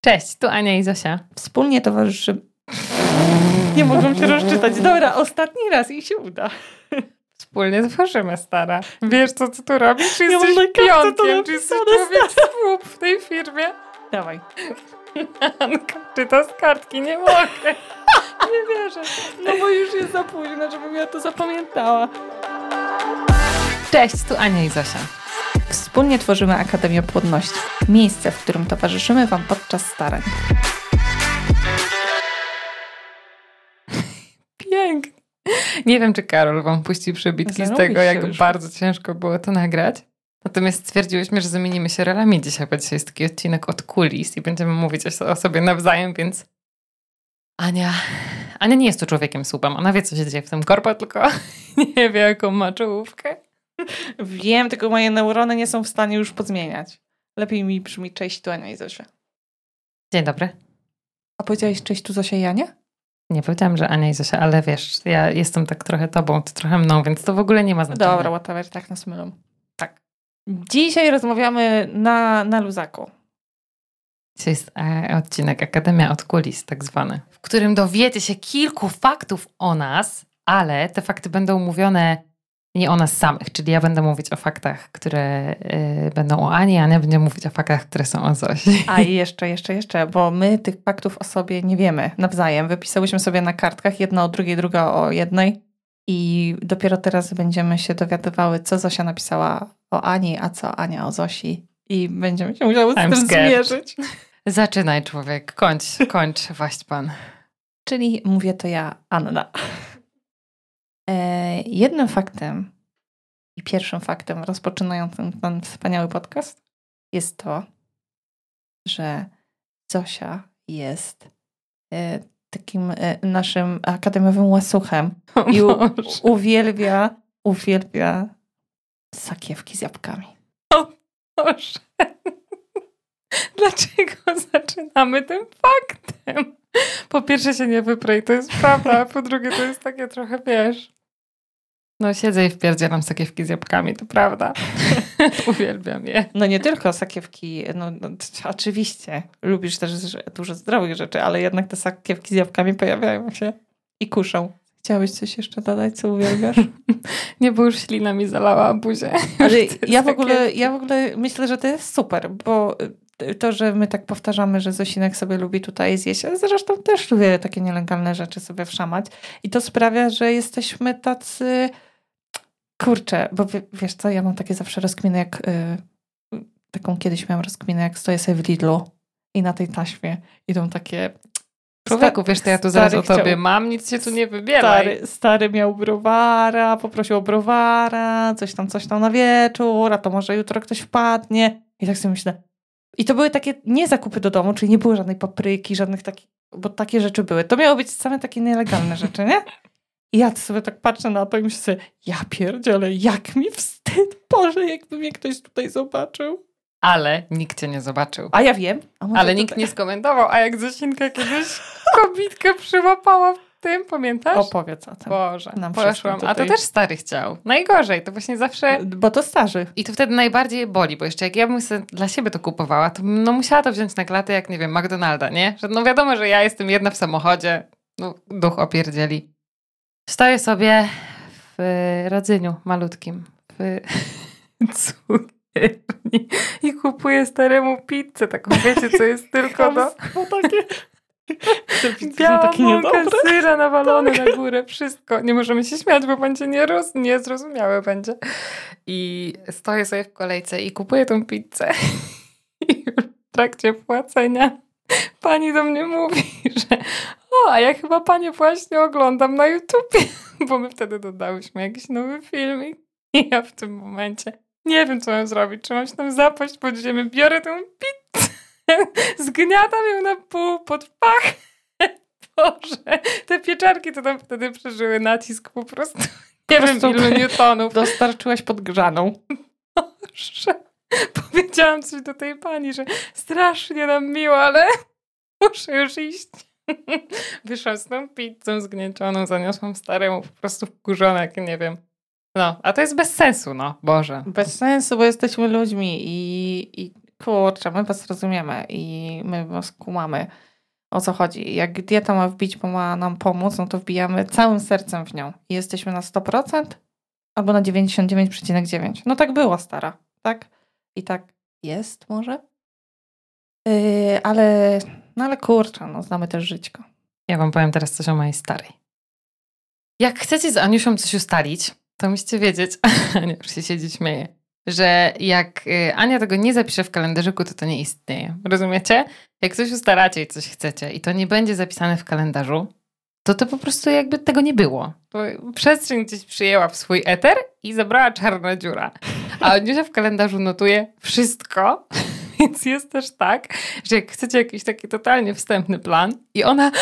Cześć, tu Ania i Zosia. Wspólnie towarzyszy... Nie mogą się rozczytać. Dobra, ostatni raz i się uda. Wspólnie tworzymy, stara. Wiesz, co, co tu robisz? Czy Ja jesteś to pionkiem? Czy jesteś człowiek słup w tej firmie? Dawaj. Anka, czyta z kartki, nie mogę. Nie wierzę. No bo już jest za późno, żebym ja to zapamiętała. Cześć, tu Ania i Zosia. Wspólnie tworzymy Akademię Płodności. Miejsce, w którym towarzyszymy Wam podczas starań. Pięknie. Nie wiem, czy Karol wam puści przebitki z tego, jak już. bardzo ciężko było to nagrać. Natomiast stwierdziłyśmy, że zamienimy się rolami dzisiaj, bo dzisiaj jest taki odcinek od kulis i będziemy mówić o, o sobie nawzajem, więc Ania... Ania nie jest tu człowiekiem słupem. Ona wie, co się dzieje w tym korpo, tylko nie wie, jaką ma czołówkę. Wiem, tylko moje neurony nie są w stanie już pozmieniać. Lepiej mi brzmi cześć tu Ania i Zosia. Dzień dobry. A powiedziałeś cześć tu Zosia i Ania? Nie powiedziałam, że Ania i Zosia, ale wiesz, ja jestem tak trochę tobą, ty trochę mną, więc to w ogóle nie ma znaczenia. Dobra, whatever, tak nas mylą. Tak. Dzisiaj rozmawiamy na, na luzaku. Dzisiaj jest e, odcinek Akademia od kulis, tak zwany, w którym dowiecie się kilku faktów o nas, ale te fakty będą mówione nie o nas samych, czyli ja będę mówić o faktach, które e, będą o Ani, a Ania będzie mówić o faktach, które są o Zosi. A i jeszcze, jeszcze, jeszcze, bo my tych faktów o sobie nie wiemy nawzajem. Wypisałyśmy sobie na kartkach jedna o drugiej, druga o jednej i dopiero teraz będziemy się dowiadywały, co Zosia napisała o Ani, a co Ania o Zosi i będziemy się musiały z I'm tym scared. zmierzyć. Zaczynaj człowiek, kończ, kończ, waść pan. Czyli mówię to ja, Anna. E, jednym faktem i pierwszym faktem rozpoczynającym ten wspaniały podcast jest to, że Zosia jest e, takim e, naszym akademiowym łasuchem i u, uwielbia, uwielbia sakiewki z jabłkami. Boże. Dlaczego zaczynamy tym faktem? Po pierwsze się nie wyprej, to jest prawda, a po drugie to jest takie trochę, wiesz... No siedzę i wpierdzielam sakiewki z jabłkami, to prawda. Uwielbiam je. No nie tylko sakiewki, no, no oczywiście lubisz też dużo zdrowych rzeczy, ale jednak te sakiewki z jabłkami pojawiają się i kuszą. Chciałabyś coś jeszcze dodać, co uwielbiasz? Nie, bo już ślina mi zalała buzię. Ale ja w, ogóle, ja w ogóle myślę, że to jest super, bo y, to, że my tak powtarzamy, że Zosinek sobie lubi tutaj zjeść, ale zresztą też lubię takie nielegalne rzeczy sobie wszamać i to sprawia, że jesteśmy tacy kurczę, bo wie- wiesz co, ja mam takie zawsze rozkminy, jak y, taką kiedyś miałam rozkminę, jak stoję sobie w Lidlu i na tej taśmie idą takie Człowieku, wiesz, to ja tu zaraz o tobie chciał- mam, nic się tu nie wybieraj. Stary, stary miał browara, poprosił o browara, coś tam, coś tam na wieczór, a to może jutro ktoś wpadnie. I tak sobie myślę. I to były takie nie zakupy do domu, czyli nie było żadnej papryki, żadnych takich, bo takie rzeczy były. To miały być same takie nielegalne rzeczy, nie? I ja sobie tak patrzę na to i myślę sobie, ja pierdzielę, jak mi wstyd, Boże, jakby mnie ktoś tutaj zobaczył. Ale nikt cię nie zobaczył. A ja wiem. A Ale nikt tak- nie skomentował, a jak Zosinka kiedyś kobitkę przyłapała w tym, pamiętasz? Opowiedz o tym. Boże, Nam poszłam. A to też stary chciał. Najgorzej, to właśnie zawsze... Bo to starzy. I to wtedy najbardziej boli, bo jeszcze jak ja bym sobie dla siebie to kupowała, to no musiała to wziąć na klatę jak, nie wiem, McDonalda, nie? Że no wiadomo, że ja jestem jedna w samochodzie, no duch opierdzieli. Stoję sobie w rodzyniu malutkim, w cukierni i kupuję staremu pizzę, taką wiecie, co jest tylko do... No takie... Biała niedobre. syra nawalone na górę, wszystko. Nie możemy się śmiać, bo będzie nieroz, niezrozumiałe będzie. I stoję sobie w kolejce i kupuję tą pizzę. I w trakcie płacenia pani do mnie mówi, że o, a ja chyba panie właśnie oglądam na YouTubie, bo my wtedy dodałyśmy jakiś nowy filmik. I ja w tym momencie nie wiem, co mam zrobić. Czy mam się tam zapaść pod ziemię? Biorę tę pizzę, zgniatam ją na pół pod pach. Boże, te pieczarki to tam wtedy przeżyły nacisk po prostu. Nie Po wiem prostu ilu newtonów. Dostarczyłaś podgrzaną. Boże. Powiedziałam coś do tej pani, że strasznie nam miło, ale muszę już iść. Wyszłam z tą pizzą zgnieczoną, zaniosłam staremu, po prostu wkurzona, jak nie wiem. No, a to jest bez sensu, no, Boże. Bez sensu, bo jesteśmy ludźmi i, i kurczę, my was rozumiemy i my was kumamy o co chodzi. Jak dieta ma wbić, bo ma nam pomóc, no to wbijamy całym sercem w nią. I jesteśmy na 100% albo na 99,9. No tak było, stara. Tak? I tak jest może? Yy, ale, no ale kurczę, no znamy też żyćko. Ja wam powiem teraz coś o mojej starej. Jak chcecie z Aniusią coś ustalić, to musicie wiedzieć, Ania już się siedzi śmieje, że jak y, Ania tego nie zapisze w kalendarzyku, to to nie istnieje. Rozumiecie? Jak coś ustalacie i coś chcecie i to nie będzie zapisane w kalendarzu, to to po prostu jakby tego nie było. To przestrzeń gdzieś przyjęła w swój eter i zabrała czarna dziura. A Aniusia w kalendarzu notuje wszystko, więc jest też tak, że jak chcecie jakiś taki totalnie wstępny plan i ona,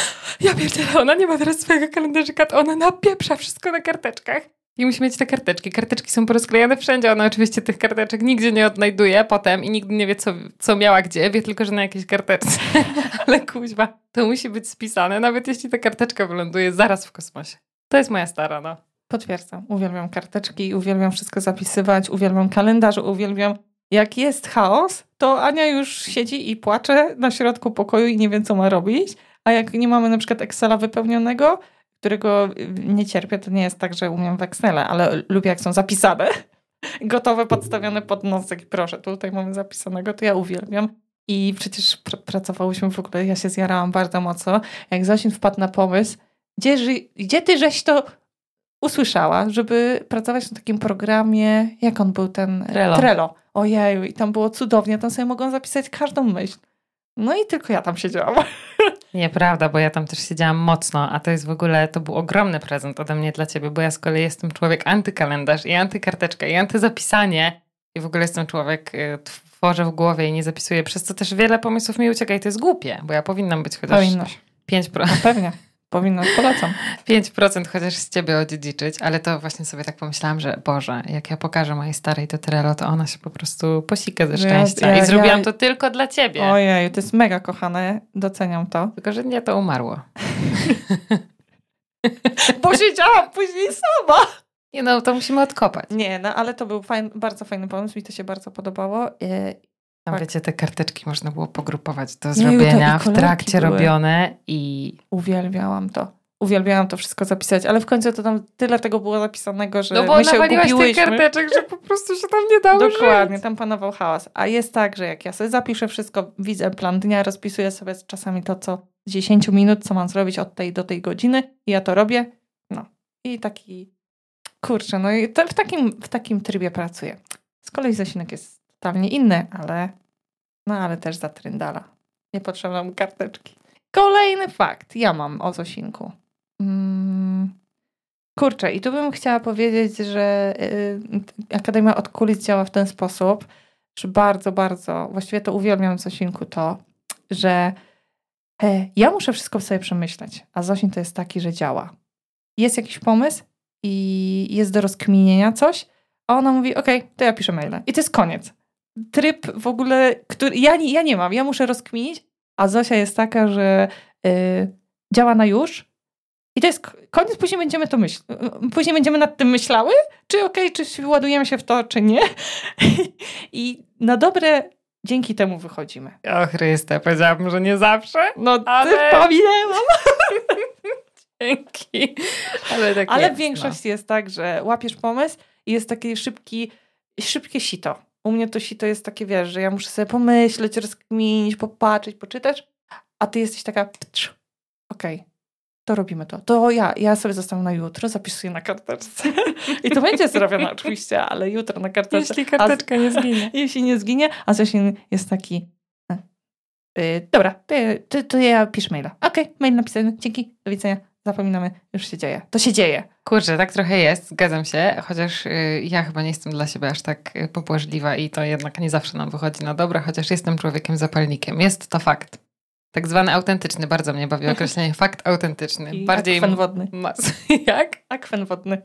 ja pierdzielę, ona nie ma teraz swojego kalendarzyka, to ona napieprza wszystko na karteczkach. I musi mieć te karteczki. Karteczki są porozklejane wszędzie. Ona oczywiście tych karteczek nigdzie nie odnajduje potem i nigdy nie wie, co, co miała gdzie. Wie tylko, że na jakiejś karteczce. Ale kuźba, to musi być spisane, nawet jeśli ta karteczka wyląduje zaraz w kosmosie. To jest moja stara, no. Potwierdzam. Uwielbiam karteczki, uwielbiam wszystko zapisywać, uwielbiam kalendarz, uwielbiam jak jest chaos, to Ania już siedzi i płacze na środku pokoju i nie wie, co ma robić. A jak nie mamy na przykład Excela wypełnionego, którego nie cierpię, to nie jest tak, że umiem w Excela, ale lubię, jak są zapisane. Gotowe, podstawione pod nosek. Proszę, tutaj mamy zapisanego, to ja uwielbiam. I przecież pr pracowałyśmy w ogóle, ja się zjarałam bardzo mocno, jak Zosin wpadł na pomysł, gdzie, gdzie ty żeś to usłyszała, żeby pracować na takim programie, jak on był ten? Trello. Trello. Ojeju, i tam było cudownie, tam sobie mogą zapisać każdą myśl. No i tylko ja tam siedziałam. Nieprawda, bo ja tam też siedziałam mocno, a to jest w ogóle, to był ogromny prezent ode mnie dla ciebie, bo ja z kolei jestem człowiek antykalendarz i antykarteczka i antyzapisanie i w ogóle jestem człowiek, y, tworzę w głowie i nie zapisuję, przez co też wiele pomysłów mi ucieka i to jest głupie, bo ja powinnam być chociaż Powinnoś. 5%. No pewnie. Powinno, polecam. 5% chociaż z ciebie odziedziczyć, ale to właśnie sobie tak pomyślałam, że Boże, jak ja pokażę mojej starej to Trello, to ona się po prostu posika ze szczęścia. Ja, I zrobiłam ja... to tylko dla ciebie. Ojej, to jest mega kochane, doceniam to. Tylko, że nie, to umarło. Bo siedziałam później sama. Nie no, to musimy odkopać. Nie, no ale to był fajny, bardzo fajny pomysł, mi to się bardzo podobało. Tam tak. wiecie, te karteczki można było pogrupować do zrobienia w trakcie były. robione i... Uwielbiałam to. Uwielbiałam to wszystko zapisać, ale w końcu to tam tyle tego było zapisanego, że no bo my się tych karteczek, że po prostu się tam nie dało Dokładnie, żyć. tam panował hałas. A jest tak, że jak ja sobie zapiszę wszystko, widzę plan dnia, rozpisuję sobie czasami to, co z 10 minut, co mam zrobić od tej do tej godziny i ja to robię. No. I taki, kurczę, no i w, takim, w takim trybie pracuję. Z kolei Zasinek jest totalnie inny, ale no ale też za tryndala. Nie potrzebne mu karteczki. Kolejny fakt. Ja mam o Zosinku. Hmm. Kurczę, i tu bym chciała powiedzieć, że y, Akademia od Kulis działa w ten sposób, że bardzo, bardzo, właściwie to uwielbiam Zosinku to, że e, ja muszę wszystko sobie przemyśleć, a Zosin to jest taki, że działa. Jest jakiś pomysł i jest do rozkminienia coś, a ona mówi, okej, okay, to ja piszę maila. I to jest koniec tryb w ogóle, który ja nie, ja nie mam, ja muszę rozkminić, a Zosia jest taka, że y, działa na już i to jest koniec, później będziemy to myśl, później będziemy nad tym myślały, czy okej, okay, czy ładujemy się w to, czy nie. I na dobre dzięki temu wychodzimy. O Chryste, powiedziałabym, że nie zawsze. No, ale... pominęłam. Dzięki. Ale, tak ale jest, w większości no. jest tak, że łapiesz pomysł i jest takie szybki, szybkie sito u mnie to to jest takie, wiesz, że ja muszę sobie pomyśleć, rozkminić, popatrzeć, poczytać, a ty jesteś taka, okej, okay, to robimy to. To ja, ja sobie zostawiam na jutro, zapisuję na karteczce. I to będzie zrobione oczywiście, ale jutro na karteczce. Jeśli karteczka a, nie zginie. Jeśli nie zginie, a Zosin jest taki, yy, dobra, to, to, to ja piszę maila. Okej, okay, mail napisany, dzięki, do widzenia zapominamy, już się dzieje. To się dzieje. Kurczę, tak trochę jest, zgadzam się, chociaż y, ja chyba nie jestem dla siebie aż tak y, pobłażliwa i to jednak nie zawsze nam wychodzi na dobre, chociaż jestem człowiekiem zapalnikiem. Jest to fakt. Tak zwany autentyczny, bardzo mnie bawi określenie fakt autentyczny. I Bardziej akwen wodny. Mas... Jak? Akwen wodny.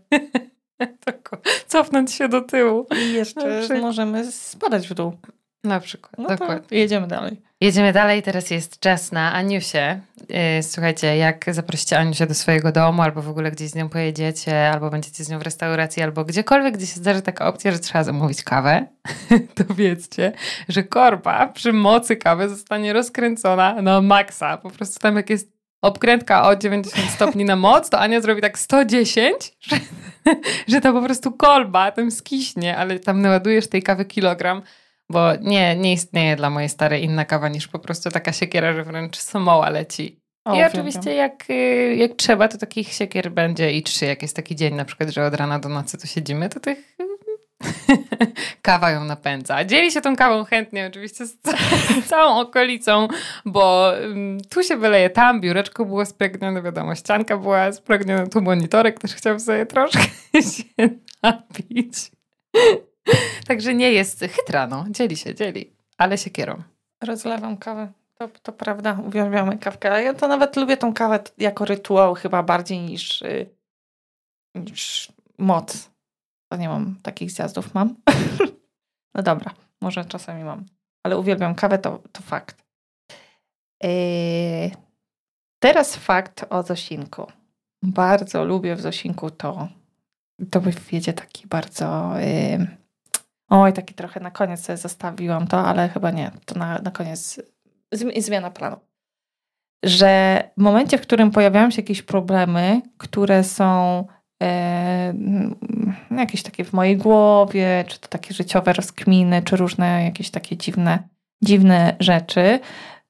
Cofnąć się do tyłu. I jeszcze możemy spadać w dół. Na przykład, no dokładnie. jedziemy dalej. Jedziemy dalej, teraz jest czas na Aniusię. Yy, Słuchajcie, jak zaprosicie Aniusię do swojego domu, albo w ogóle gdzieś z nią pojedziecie, albo będziecie z nią w restauracji, albo gdziekolwiek, gdzie się zdarzy taka opcja, że trzeba zamówić kawę, to wiedzcie, że korba przy mocy kawy zostanie rozkręcona na maksa. Po prostu tam jak jest obkrętka o 90 stopni na moc, to Ania zrobi tak 110, że, że to po prostu kolba tam skiśnie, ale tam naładujesz tej kawy kilogram, bo nie, nie istnieje dla mojej starej inna kawa niż po prostu taka siekiera, że wręcz samoła leci. O, I wiem, oczywiście jak, y, jak trzeba, to takich siekier będzie i trzy. Jak jest taki dzień na przykład, że od rana do nocy tu siedzimy, to tych kawa ją napędza. Dzieli się tą kawą chętnie oczywiście z, ca- z całą okolicą, bo ym, tu się wyleje, tam biureczko było spragnione, wiadomo, ścianka była spragniona, tu monitorek też chciał sobie troszkę się napić. Także nie jest chytra, no. Dzieli się, dzieli. Ale siekierą. Rozlewam kawę. To, to prawda, uwielbiamy kawkę. Ja to nawet lubię tą kawę jako rytuał chyba bardziej niż, y, niż moc. To nie mam takich zjazdów, mam. no dobra, może czasami mam. Ale uwielbiam kawę, to, to fakt. Yy, teraz fakt o Zosinku. Bardzo lubię w Zosinku to, to wiedzie taki bardzo... Yy, oj, taki trochę na koniec sobie zostawiłam to, ale chyba nie. To na, na koniec zmi- zmiana planu. Że w momencie, w którym pojawiają się jakieś problemy, które są mm, jakieś takie w mojej głowie, czy to takie życiowe rozkminy, czy różne jakieś takie dziwne, dziwne rzeczy,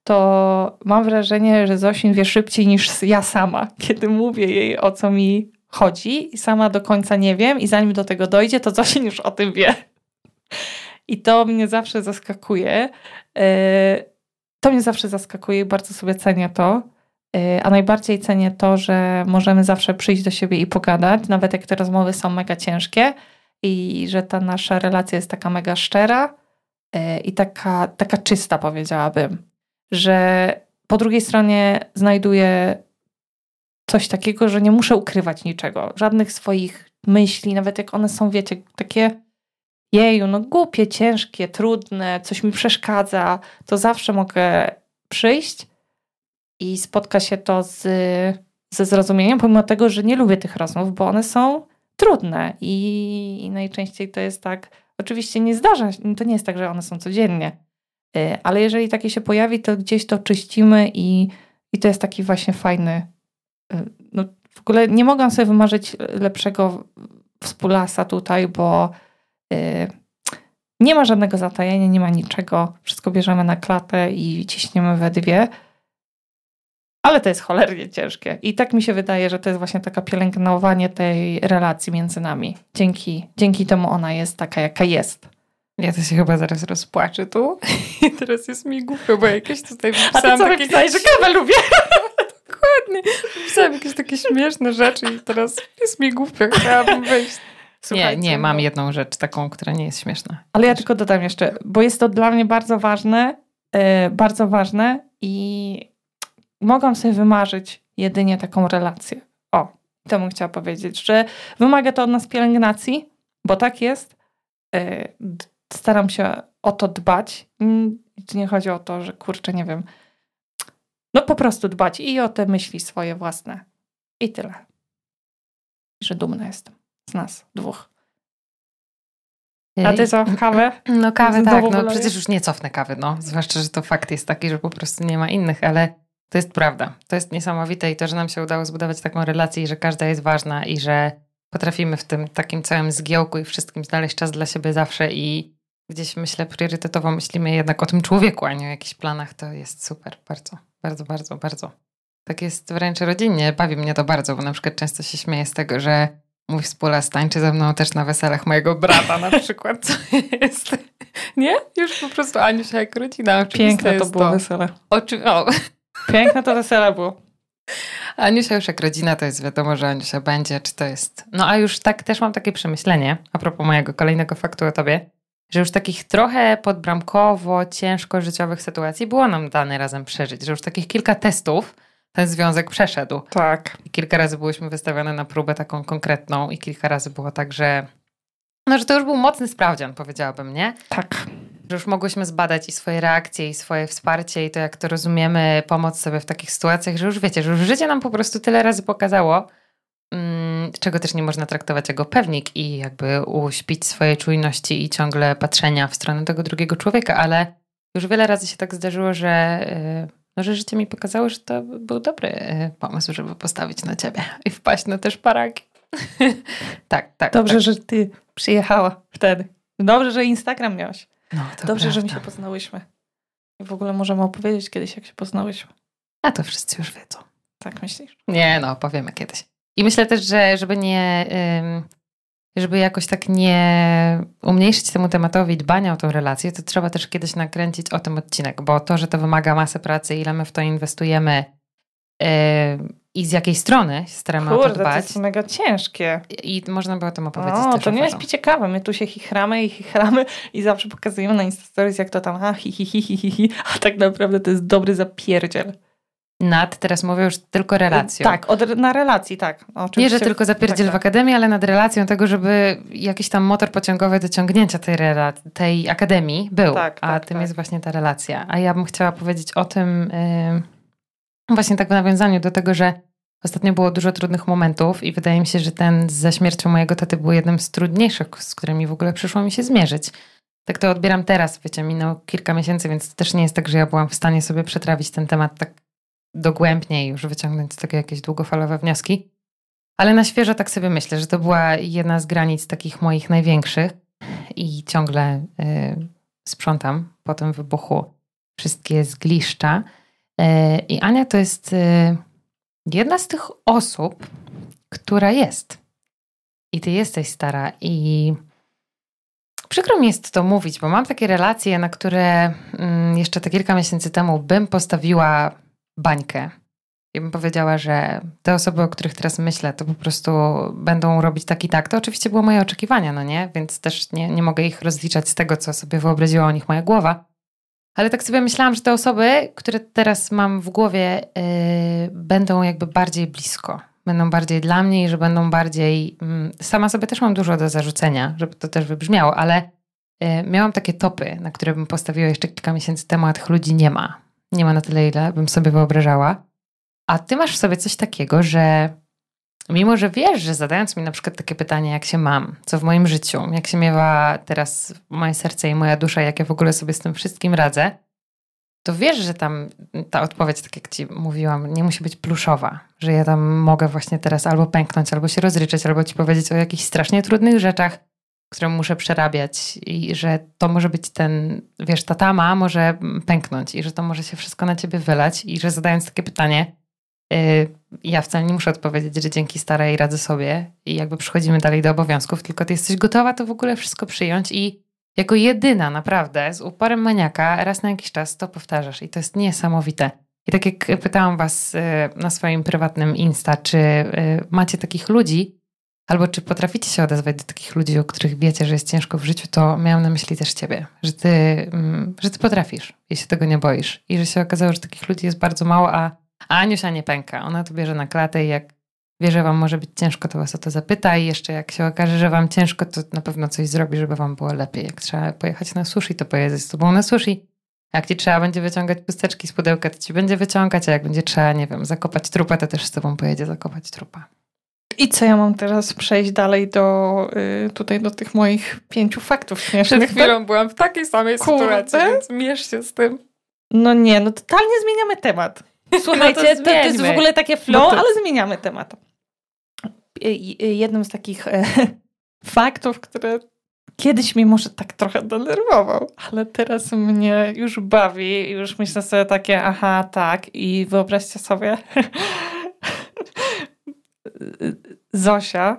to mam wrażenie, że Zosin wie szybciej niż ja sama, kiedy mówię jej o co mi chodzi i sama do końca nie wiem i zanim do tego dojdzie, to Zosin już o tym wie. I to mnie zawsze zaskakuje. E, To mnie zawsze zaskakuje i bardzo sobie cenię to. E, A najbardziej cenię to, że możemy zawsze przyjść do siebie i pogadać, nawet jak te rozmowy są mega ciężkie i że ta nasza relacja jest taka mega szczera e, i taka, taka czysta, powiedziałabym. Że po drugiej stronie znajduję coś takiego, że nie muszę ukrywać niczego, żadnych swoich myśli, nawet jak one są, wiecie, takie jeju, no głupie, ciężkie, trudne, coś mi przeszkadza, to zawsze mogę przyjść i spotka się to z, ze zrozumieniem, pomimo tego, że nie lubię tych rozmów, bo one są trudne i, i najczęściej to jest tak, oczywiście nie zdarza się, to nie jest tak, że one są codziennie, y, ale jeżeli takie się pojawi, to gdzieś to czyścimy i, i to jest taki właśnie fajny, y, no w ogóle nie mogłam sobie wymarzyć lepszego wspólasa tutaj, bo nie ma żadnego zatajenia, nie ma niczego. Wszystko bierzemy na klatę i ciśniemy we dwie. Ale to jest cholernie ciężkie. I tak mi się wydaje, że to jest właśnie taka pielęgnowanie tej relacji między nami. Dzięki, dzięki temu ona jest taka, jaka jest. Ja to się chyba zaraz rozpłaczę tu. I teraz jest mi głupio, bo jakieś tutaj A ty co takie... że kawę lubię? Dokładnie. Wpisałam jakieś takie śmieszne rzeczy i teraz jest mi głupio. Chciałabym wejść. Nie, Słuchajcie, nie, mam no. jedną rzecz taką, która nie jest śmieszna. Ale ja tylko dodam jeszcze, bo jest to dla mnie bardzo ważne, yy, bardzo ważne i mogłam sobie wymarzyć jedynie taką relację. O, to bym chciała powiedzieć, że wymaga to od nas pielęgnacji, bo tak jest. Yy, staram się o to dbać. Tu nie chodzi o to, że kurczę, nie wiem, no po prostu dbać i o te myśli swoje własne. I tyle. Że dumna jestem z nas dwóch. A ty co, kawę? No kawę Znowu tak, no przecież już nie cofnę kawy, no. Zwłaszcza, że to fakt jest taki, że po prostu nie ma innych, ale to jest prawda. To jest niesamowite i to, że nam się udało zbudować taką relację i że każda jest ważna i że potrafimy w tym takim całym zgiełku i wszystkim znaleźć czas dla siebie zawsze i gdzieś myślę priorytetowo myślimy jednak o tym człowieku, a nie o jakichś planach, to jest super. Bardzo, bardzo, bardzo, bardzo. Tak jest wręcz rodzinnie. Bawi mnie to bardzo, bo na przykład często się śmieję z tego, że mój współlas tańczy ze mną też na weselach mojego brata na przykład, co jest... Nie? Już po prostu Aniusia jak rodzina. Piękne to było wesele. Oczy... O. Piękne to wesele było. Aniusia już jak rodzina, to jest wiadomo, że Aniusia będzie, czy to jest... No a już tak też mam takie przemyślenie, a propos mojego kolejnego faktu o tobie, że już takich trochę podbramkowo, ciężko życiowych sytuacji było nam dane razem przeżyć, że już takich kilka testów ten związek przeszedł. Tak. I kilka razy byłyśmy wystawione na próbę taką konkretną i kilka razy było tak, że no, że to już był mocny sprawdzian, powiedziałabym, nie? Tak. że już mogłyśmy zbadać i swoje reakcje, i swoje wsparcie, i to, jak to rozumiemy, pomoc sobie w takich sytuacjach, że już wiecie, że już życie nam po prostu tyle razy pokazało, mm, czego też nie można traktować jako pewnik i jakby uśpić swojej czujności i ciągle patrzenia w stronę tego drugiego człowieka, ale już wiele razy się tak zdarzyło, że, yy, no, że życie mi pokazało, że to był dobry yy, pomysł, żeby postawić na ciebie i wpaść na te szparagi. tak, tak. Dobrze, tak. że ty przyjechała wtedy. Dobrze, że Instagram miałaś. No, Dobrze, że my prawda. się poznałyśmy. I w ogóle możemy opowiedzieć kiedyś, jak się poznałyśmy. A to wszyscy już wiedzą. Tak myślisz? Nie, no, powiemy kiedyś. I myślę też, że żeby nie, żeby jakoś tak nie umniejszyć temu tematowi dbania o tą relację, to trzeba też kiedyś nakręcić o tym odcinek, bo to, że to wymaga masy pracy, ile my w to inwestujemy ym, i z jakiej strony się staramy o to Kurde, to dbać. jest mega ciężkie. I można by o tym opowiedzieć O, też. to nie jest kawy. My tu się chichramy i chichramy i zawsze pokazujemy na Insta Stories, jak to tam ha, hi, hi, hi, hi, hi, hi, a tak naprawdę to jest dobry zapierdziel. Nad, teraz mówię już tylko relacją. Tak, od, na relacji, tak. Nie, Oczywiście. że tylko zapierdziel tak, w akademii, ale nad relacją tego, żeby jakiś tam motor pociągowy do ciągnięcia tej, rela- tej akademii był. Tak, a tak, tym tak. jest właśnie ta relacja. A ja bym chciała powiedzieć o tym yy, właśnie tak w nawiązaniu do tego, że ostatnio było dużo trudnych momentów i wydaje mi się, że ten ze śmiercią mojego taty był jednym z trudniejszych, z którymi w ogóle przyszło mi się zmierzyć. Tak to odbieram teraz, wiecie, minęło kilka miesięcy, więc to też nie jest tak, że ja byłam w stanie sobie przetrawić ten temat tak dogłębnie i już wyciągnąć z tego jakieś długofalowe wnioski. Ale na świeżo tak sobie myślę, że to była jedna z granic takich moich największych i ciągle y, sprzątam po tym wybuchu wszystkie zgliszcza. Y, I Ania to jest y, jedna z tych osób, która jest. I ty jesteś stara i przykro mi jest to mówić, bo mam takie relacje, na które mm, jeszcze te kilka miesięcy temu bym postawiła bańkę. Ja bym powiedziała, że te osoby, o których teraz myślę, to po prostu będą robić tak i tak. To oczywiście było moje oczekiwania, no nie? Więc też nie, nie mogę ich rozliczać z tego, co sobie wyobraziła o nich moja głowa. Ale tak sobie myślałam, że te osoby, które teraz mam w głowie, yy, będą jakby bardziej blisko. Będą bardziej dla mnie i że będą bardziej. mm, sama sobie też mam dużo do zarzucenia, żeby to też wybrzmiało, ale yy, miałam takie topy, na które bym postawiła jeszcze kilka miesięcy temu, a tych ludzi nie ma. Nie ma na tyle, ile bym sobie wyobrażała. A ty masz w sobie coś takiego, że mimo, że wiesz, że zadając mi na przykład takie pytanie, jak się mam, co w moim życiu, jak się miewa teraz moje serce i moja dusza, jak ja w ogóle sobie z tym wszystkim radzę, to wiesz, że tam ta odpowiedź, tak jak ci mówiłam, nie musi być pluszowa, że ja tam mogę właśnie teraz albo pęknąć, albo się rozryczeć, albo ci powiedzieć o jakichś strasznie trudnych rzeczach, które muszę przerabiać i że to może być ten, wiesz, ta tama może pęknąć i że to może się wszystko na ciebie wylać i że zadając takie pytanie, yy, ja wcale nie muszę odpowiedzieć, że dzięki starej radzę sobie i jakby przechodzimy dalej do obowiązków, tylko ty jesteś gotowa to w ogóle wszystko przyjąć i jako jedyna naprawdę z uporem maniaka raz na jakiś czas to powtarzasz i to jest niesamowite. I tak jak pytałam was yy, na swoim prywatnym Insta, czy yy, macie takich ludzi, albo czy potraficie się odezwać do takich ludzi, o których wiecie, że jest ciężko w życiu, to miałam na myśli też ciebie, że ty, mm, że ty potrafisz i się tego nie boisz. I że się okazało, że takich ludzi jest bardzo mało, a, a Aniusia nie pęka. Ona to bierze na klatę i jak wie, że wam może być ciężko, to was o to zapyta i jeszcze jak się okaże, że wam ciężko, to na pewno coś zrobi, żeby wam było lepiej. Jak trzeba pojechać na sushi, to pojedzie z tobą na sushi. Jak ci trzeba będzie wyciągać chusteczki z pudełka, to ci będzie wyciągać, a jak będzie trzeba, nie wiem, zakopać trupa, to też z tobą pojedzie zakopać trupa. I co ja mam teraz przejść dalej do y, tutaj do tych moich pięciu faktów śmiesznych? byłam w takiej samej Kurde. więc mierz się z tym. No nie, no totalnie zmieniamy temat. Słuchajcie, No to to, to jest w ogóle takie flow, No to- ale zmieniamy temat. Y, y, Jednym z takich e, faktów, które kiedyś mnie może tak trochę denerwował, ale teraz mnie już bawi i już myślę sobie takie, aha, tak i wyobraźcie sobie Zosia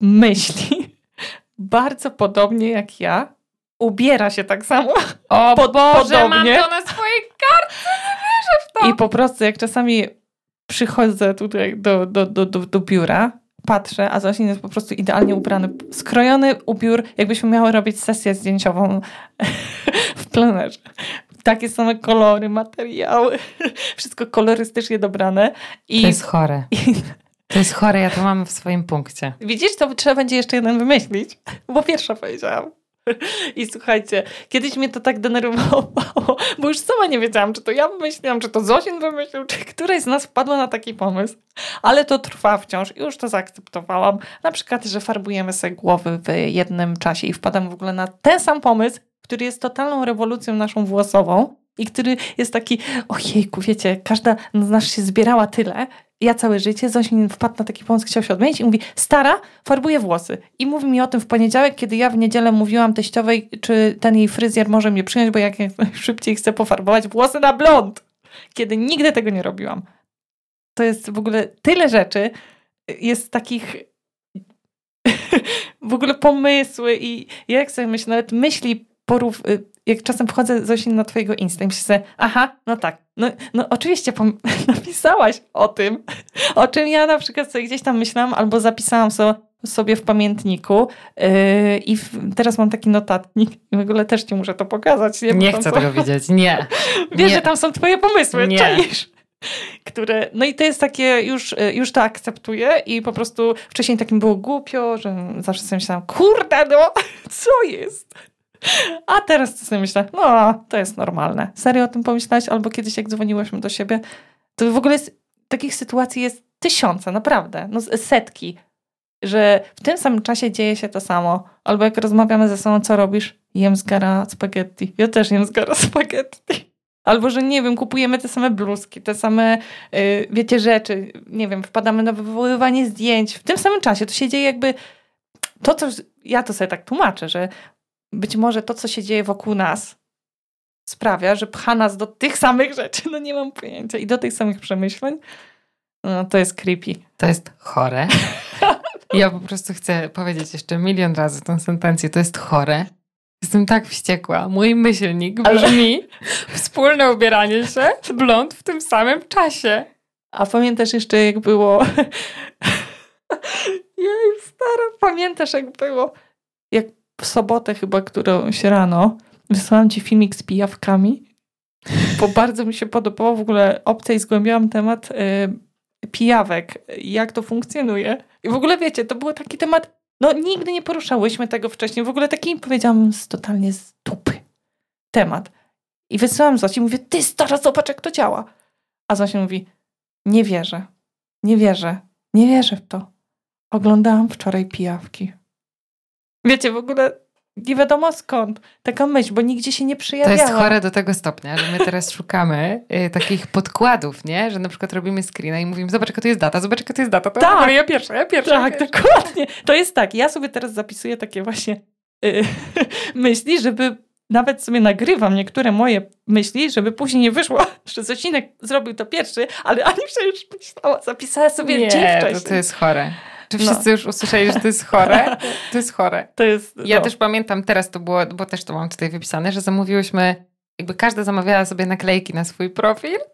myśli bardzo podobnie jak ja, ubiera się tak samo O Pod- Boże, mam podobnie. to na swojej kartce, nie wierzę w to. I po prostu jak czasami przychodzę tutaj do, do, do, do, do biura, patrzę, a Zosin jest po prostu idealnie ubrany, skrojony ubiór, jakbyśmy miały robić sesję zdjęciową w plenerze. Takie same kolory, materiały, wszystko kolorystycznie dobrane. I, To jest chore. i To jest chore, ja to mam w swoim punkcie. widzisz, to trzeba będzie jeszcze jeden wymyślić, bo pierwsza powiedziałam. I słuchajcie, kiedyś mnie to tak denerwowało, bo już sama nie wiedziałam, czy to ja wymyśliłam, czy to Zosin wymyślił, czy któraś z nas wpadła na taki pomysł. Ale to trwa wciąż i już to zaakceptowałam. Na przykład, że farbujemy sobie głowy w jednym czasie i wpadam w ogóle na ten sam pomysł, który jest totalną rewolucją naszą włosową i który jest taki, ojejku, wiecie, każda z nas się zbierała tyle, ja całe życie, Zosin wpadł na taki pomysł, chciał się odmienić i mówi, stara, farbuje włosy. I mówi mi o tym w poniedziałek, kiedy ja w niedzielę mówiłam teściowej, czy ten jej fryzjer może mnie przyjąć, bo jak szybciej chcę pofarbować włosy na blond. Kiedy nigdy tego nie robiłam. To jest w ogóle tyle rzeczy, jest takich w ogóle pomysły i jak sobie myślę, nawet myśli porów, jak czasem wchodzę Zosin na twojego Insta i myślę sobie, aha, no tak, no, no oczywiście napisałaś o tym, o czym ja na przykład sobie gdzieś tam myślałam albo zapisałam so, sobie w pamiętniku yy, i w, teraz mam taki notatnik i w ogóle też ci muszę to pokazać. Nie, nie chcę są... tego widzieć, nie. Wiesz, nie. że tam są twoje pomysły, nie. czaisz? które, no i to jest takie, już, już to akceptuję i po prostu wcześniej takim było głupio, że zawsze sobie myślałam, kurde no, co jest? A teraz to sobie myślę, no to jest normalne. Serio o tym pomyślałeś? Albo kiedyś jak dzwoniłyśmy do siebie, to w ogóle jest, takich sytuacji jest tysiące, naprawdę, no setki, że w tym samym czasie dzieje się to samo. Albo jak rozmawiamy ze sobą, co robisz? Jem z gara spaghetti. Ja też jem z gara spaghetti. Albo, że nie wiem, kupujemy te same bluzki, te same, yy, wiecie, rzeczy. Nie wiem, wpadamy na wywoływanie zdjęć. W tym samym czasie to się dzieje jakby to, co ja to sobie tak tłumaczę, że być może to, co się dzieje wokół nas, sprawia, że pcha nas do tych samych rzeczy. No nie mam pojęcia. I do tych samych przemyśleń. No to jest creepy. To jest chore. Ja po prostu chcę powiedzieć jeszcze milion razy tę sentencję. To jest chore. Jestem tak wściekła. Mój myślnik brzmi wspólne ubieranie się blond w tym samym czasie. A pamiętasz jeszcze jak było... Jej, stara, pamiętasz jak było? Jak w sobotę chyba którąś rano wysłałam ci filmik z pijawkami, bo bardzo mi się podobało w ogóle opcja i zgłębiałam temat y, pijawek, jak to funkcjonuje. I w ogóle wiecie, to był taki temat, no nigdy nie poruszałyśmy tego wcześniej, w ogóle taki powiedziałam z, totalnie z dupy temat. I wysyłam Zosi i mówię, ty stara, zobacz jak to działa. A Zosia mówi, nie wierzę, nie wierzę, nie wierzę w to. Oglądałam wczoraj pijawki. Wiecie, w ogóle nie wiadomo skąd taka myśl, bo nigdzie się nie przejawiała. To jest chore do tego stopnia, że my teraz szukamy y, takich podkładów, nie? Że na przykład robimy screena i mówimy, zobacz jaka to jest data, zobacz jaka to jest data. To tak. ja pierwsza, ja pierwsza. Tak, ja pierwsza. dokładnie. To jest tak, ja sobie teraz zapisuję takie właśnie y, myśli, żeby nawet sobie nagrywam niektóre moje myśli, żeby później nie wyszło, że Zosinek zrobił to pierwszy, ale Ani już myślała, zapisała sobie nie, dzień wcześniej. To, to jest chore. Czy wszyscy no. już usłyszeli, że to jest chore? To jest chore. To jest, ja no. też pamiętam, teraz to było, bo też to mam tutaj wypisane, że zamówiłyśmy, jakby każda zamawiała sobie naklejki na swój profil.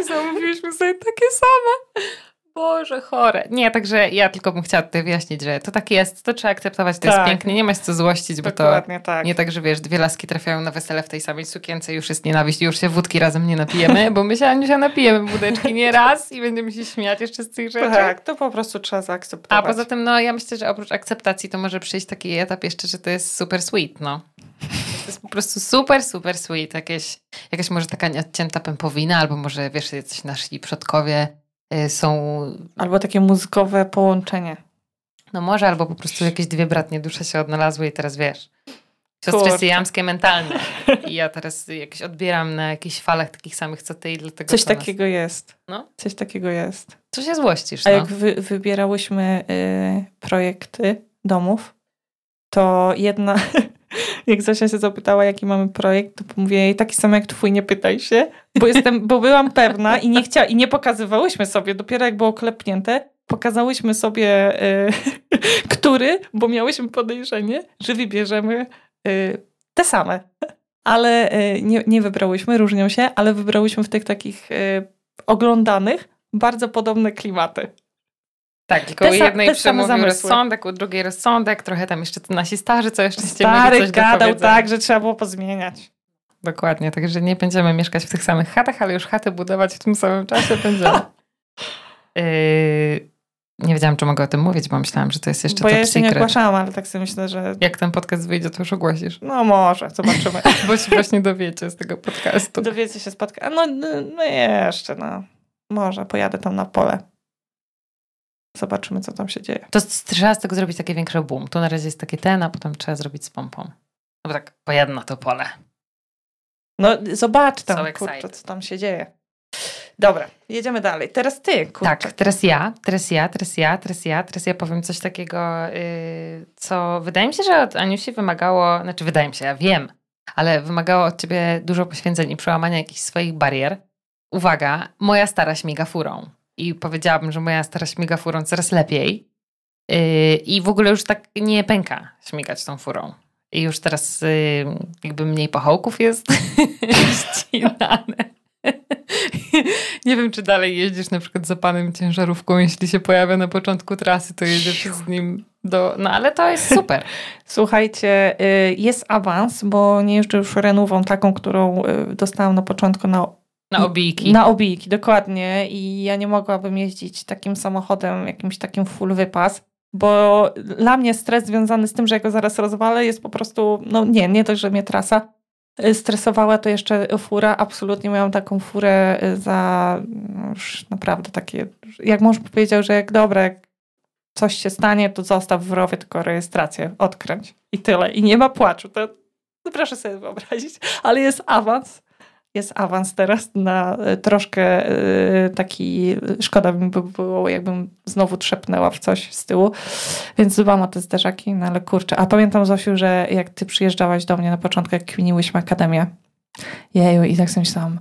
I zamówiłyśmy sobie takie same. Boże, chore. Nie, także ja tylko bym chciała tutaj wyjaśnić, że to tak jest, to trzeba akceptować, to tak. jest pięknie, nie ma się co złościć, bo Dokładnie to tak. nie tak, że wiesz, dwie laski trafiają na wesele w tej samej sukience, już jest nienawiść, już się wódki razem nie napijemy, bo my się Aniusia napijemy wódeczki nie raz i będziemy się śmiać jeszcze z tych rzeczy. Tak, to po prostu trzeba zaakceptować. A poza tym, no ja myślę, że oprócz akceptacji to może przyjść taki etap jeszcze, że to jest super sweet, no. To jest po prostu super, super sweet. Jakieś, jakaś może taka nieodcięta pępowina, albo może wiesz, jacyś nasi przodkowie są... Albo takie muzykowe połączenie. No może, albo po prostu jakieś dwie bratnie dusze się odnalazły i teraz wiesz, siostry syjamskie mentalne. I ja teraz jakieś odbieram na jakichś falach takich samych co ty i dlatego... Coś takiego nas... jest. No? Coś takiego jest. Co się złościsz, A no? jak wy, wybierałyśmy y, projekty domów, to jedna jak Zosia się zapytała, jaki mamy projekt, to mówię jej taki sam jak twój, nie pytaj się, bo jestem, bo byłam pewna i nie chciała, i nie pokazywałyśmy sobie, dopiero jak było klepnięte, pokazałyśmy sobie, y, który, bo miałyśmy podejrzenie, że wybierzemy y, te same. Ale y, nie, nie wybrałyśmy, różnią się, ale wybrałyśmy w tych takich y, oglądanych bardzo podobne klimaty. Tak, tylko u jednej przemówił rozsądek, u drugiej rozsądek, trochę tam jeszcze nasi starzy, co jeszcze Stary coś gadał tak, że trzeba było pozmieniać. Dokładnie, także nie będziemy mieszkać w tych samych chatach, ale już chaty budować w tym samym czasie będziemy. yy, Nie wiedziałam, czy mogę o tym mówić, bo myślałam, że to jest jeszcze Bo ja jeszcze nie ogłaszałam, ale tak sobie myślę, że Jak ten podcast wyjdzie, to już ogłosisz. no może, zobaczymy. Bo się właśnie dowiecie z tego podcastu. Dowiecie się spotka. No, no jeszcze, no. Może pojadę tam na pole. Zobaczymy, co tam się dzieje. To trzeba z tego zrobić takie większe boom. Tu na razie jest taki ten, a potem trzeba zrobić z pompą. No bo tak, pojedno to pole. No zobacz So tam, excited. kurczę, co tam się dzieje. Dobra, jedziemy dalej. Teraz ty, kurczę. Tak, teraz ja, teraz ja, teraz ja, teraz ja, teraz ja powiem coś takiego, yy, co wydaje mi się, że od Aniusi wymagało, znaczy wydaje mi się, ja wiem, ale wymagało od ciebie dużo poświęceń i przełamania jakichś swoich barier. Uwaga, moja stara śmiga furą. I powiedziałabym, że moja stara śmiga furą coraz lepiej. Yy, I w ogóle już tak nie pęka śmigać tą furą. I już teraz yy, jakby mniej pochołków jest ścinane. Nie wiem, czy dalej jeździsz na przykład za panem ciężarówką, jeśli się pojawia na początku trasy, to jedziesz z nim do... No ale to jest super. Słuchajcie, y, jest awans, bo nie jeżdżę już renówą taką, którą y, dostałam na początku na, Na obijki. na obijki, dokładnie. I ja nie mogłabym jeździć takim samochodem, jakimś takim full wypas, bo dla mnie stres związany z tym, że ja go zaraz rozwalę jest po prostu, no nie, nie dość, że mnie trasa y, stresowała, to jeszcze fura, absolutnie miałam taką furę y, za no już naprawdę takie, jak mąż powiedział, że jak dobra, jak coś się stanie, to zostaw w rowie tylko rejestrację, odkręć i tyle. I nie ma płaczu. To no proszę sobie wyobrazić, ale jest awans. Jest awans teraz na e, troszkę e, taki, szkoda mi by było, jakbym znowu trzepnęła w coś z tyłu, więc dbam o te zderzaki, no ale kurczę. A pamiętam Zosiu, że jak ty przyjeżdżałaś do mnie na początku, jak kminiłyśmy Akademię, jeju, i tak sobie myślałam,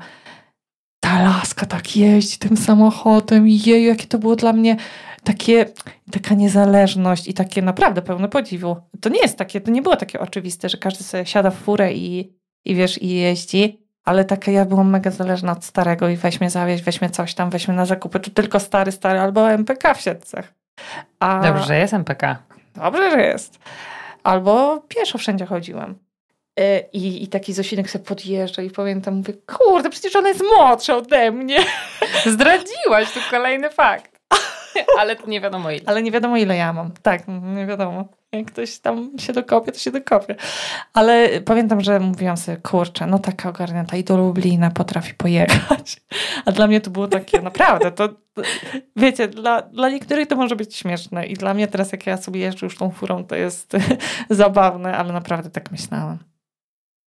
ta laska tak jeździ tym samochodem, jeju, jakie to było dla mnie takie, taka niezależność i takie naprawdę pełne podziwu. To nie jest takie, to nie było takie oczywiste, że każdy sobie siada w furę i, i wiesz, i jeździ, ale taka ja byłam mega zależna od starego i weźmie zawieź, weźmie coś tam, weźmie na zakupy, to tylko stary, stary albo MPK w siedcach. A, Dobrze, że jest MPK. Dobrze, że jest. Albo pieszo wszędzie chodziłem. Y, I, I taki Zosinek sobie podjeżdża i pamiętam, mówię, kurde, przecież ona jest młodsza ode mnie. Zdradziłaś, tu kolejny fakt. Ale nie wiadomo ile. Ale nie wiadomo, ile ja mam. Tak, nie wiadomo. Jak ktoś tam się dokopie, to się dokopie. Ale pamiętam, że mówiłam sobie, kurczę, no taka ogarnięta i do Lublina potrafi pojechać. A dla mnie to było takie, naprawdę, to wiecie, dla, dla niektórych to może być śmieszne i dla mnie teraz, jak ja sobie jeżdżę już tą furą, to jest zabawne, ale naprawdę tak myślałam.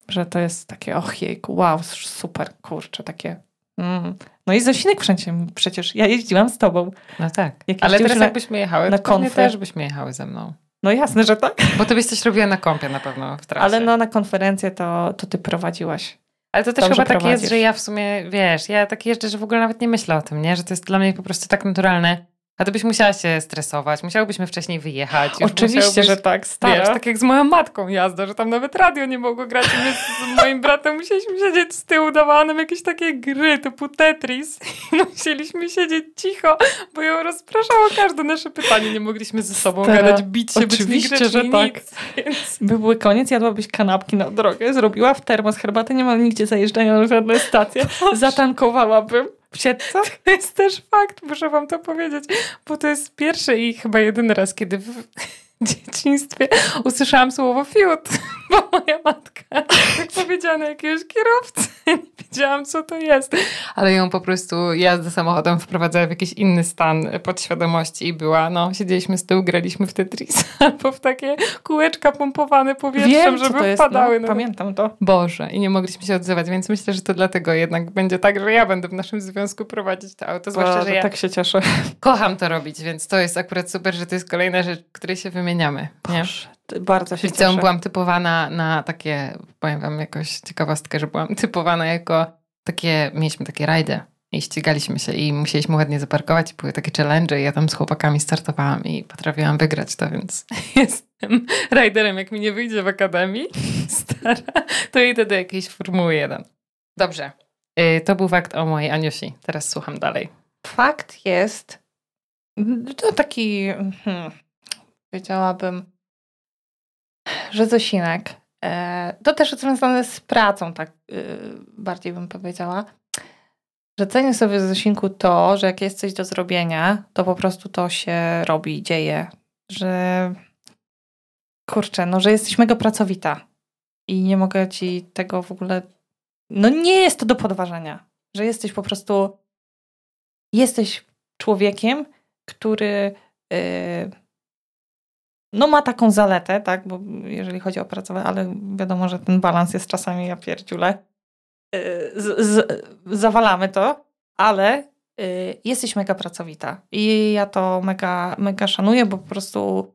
Że to jest takie, och jejku, wow, super, kurczę, takie... Mm. No i Zosinek wszędzie, przecież ja jeździłam z tobą. No tak. Jak Ale teraz na- jakbyśmy jechały, na konfę. też byśmy jechały ze mną. No jasne, że tak. Bo ty byś coś robiła na kąpie na pewno w trasie. Ale no na konferencję to, to ty prowadziłaś. Ale to też Dobrze chyba tak jest, prowadzisz. że ja w sumie, wiesz, ja tak jeżdżę, że w ogóle nawet nie myślę o tym, nie? Że to jest dla mnie po prostu tak naturalne. A ty byś musiała się stresować, musiałybyśmy wcześniej wyjechać. Oczywiście, że tak, stara. Wiesz, tak jak z moją matką jazda, że tam nawet radio nie mogło grać i my z moim bratem musieliśmy siedzieć z tyłu, dawała nam jakieś takie gry typu Tetris i musieliśmy siedzieć cicho, bo ją rozpraszało każde nasze pytanie. Nie mogliśmy ze sobą Stara, gadać, bić się, oczywiście, być że tak. nic. Więc By były koniec, jadłabyś kanapki na drogę, zrobiła w termos herbatę, nie ma nigdzie zajeżdżania na żadne stacje, zatankowałabym w to jest też fakt, muszę wam to powiedzieć, bo to jest pierwszy i chyba jedyny raz, kiedy w dzieciństwie usłyszałam słowo fiut, bo moja matka tak powiedziała na jakiegoś kierowcę, nie wiedziałam co to jest, ale ją po prostu jazda samochodem wprowadzała w jakiś inny stan podświadomości i była, no siedzieliśmy z tyłu, graliśmy w Tetris albo w takie kółeczka pompowane powietrzem, Wiem, żeby jest. wpadały No, pamiętam to. Boże, i nie mogliśmy się odzywać, więc myślę, że to dlatego jednak będzie tak, że ja będę w naszym związku prowadzić to auto, zwłaszcza, Boże, że ja tak się cieszę. kocham to robić, więc to jest akurat super, że to jest kolejna rzecz, której się wymieniamy, nie? Bardzo się liceum cieszę. byłam typowana na takie, powiem wam jakąś ciekawostkę, że byłam typowana jako takie, mieliśmy takie rajdy i ścigaliśmy się i musieliśmy ładnie zaparkować i były takie challenge i ja tam z chłopakami startowałam i potrafiłam wygrać to, więc jestem rajderem, jak mi nie wyjdzie w akademii stara, to idę do jakiejś Formuły 1. Dobrze, Y, to był fakt o mojej Aniusi, teraz słucham dalej. Fakt jest, to taki, hmm, powiedziałabym, że Zosinek, e, to też związane z pracą, tak e, bardziej bym powiedziała, że cenię sobie z Zosinku to, że jak jest coś do zrobienia, to po prostu to się robi, dzieje. Że kurczę, no że jesteś mega pracowita i nie mogę ci tego w ogóle. No nie jest to do podważenia, że jesteś po prostu. Jesteś człowiekiem, który. Yy, no ma taką zaletę, tak, bo jeżeli chodzi o pracę, ale wiadomo, że ten balans jest czasami ja pierdziule. Yy, z, z, zawalamy to, ale yy, jesteś mega pracowita i ja to mega, mega szanuję, bo po prostu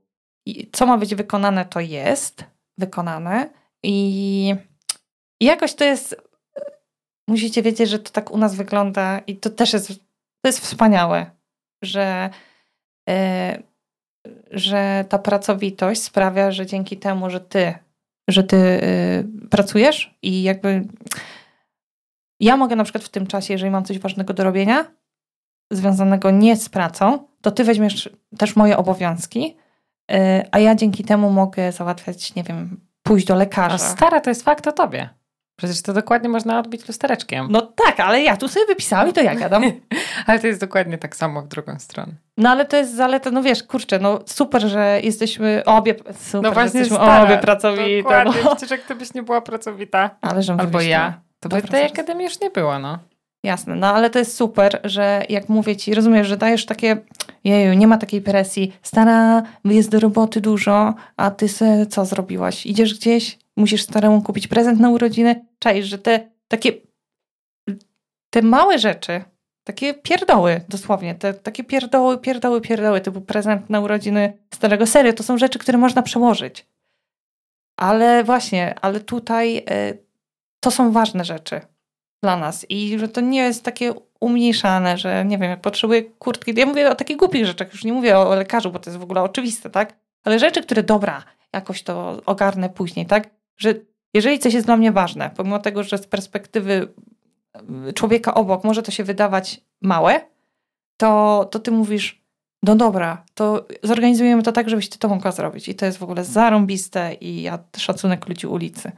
co ma być wykonane, to jest wykonane i jakoś to jest musicie wiedzieć, że to tak u nas wygląda i to też jest, to jest wspaniałe, że yy, że ta pracowitość sprawia, że dzięki temu, że ty, że ty yy, pracujesz i jakby ja mogę na przykład w tym czasie, jeżeli mam coś ważnego do robienia, związanego nie z pracą, to ty weźmiesz też moje obowiązki, yy, a ja dzięki temu mogę załatwiać, nie wiem, pójść do lekarza. A stara to jest fakt o tobie. Przecież to dokładnie można odbić lustereczkiem. No tak, ale ja tu sobie wypisałam i to ja gadam. ale to jest dokładnie tak samo w drugą stronę. No ale to jest zaleta, no wiesz, kurczę, no super, że jesteśmy obie, super, no właśnie jesteśmy stara, obie pracowite. Dokładnie, no. przecież jak byś nie była pracowita, ale albo ja, to by tej akademii już nie było, no. Jasne, no ale to jest super, że jak mówię ci, rozumiesz, że dajesz takie, jeju, nie ma takiej presji, stara, jest do roboty dużo, a ty se co zrobiłaś? Idziesz gdzieś, musisz staremu kupić prezent na urodziny, czaisz, że te takie, te małe rzeczy, takie pierdoły dosłownie, te takie pierdoły, pierdoły, pierdoły, typu prezent na urodziny starego serio, to są rzeczy, które można przełożyć. Ale właśnie, ale tutaj y, to są ważne rzeczy dla nas i że to nie jest takie umniejszane, że nie wiem, jak potrzebuję kurtki, ja mówię o takich głupich rzeczach, już nie mówię o lekarzu, bo to jest w ogóle oczywiste, tak? Ale rzeczy, które dobra, jakoś to ogarnę później, tak? Że jeżeli coś jest dla mnie ważne, pomimo tego, że z perspektywy y, człowieka obok może to się wydawać małe, to, to ty mówisz, no dobra, to zorganizujemy to tak, żebyś ty to mogła zrobić. I to jest w ogóle zarąbiste i ja szacunek ludzi ulicy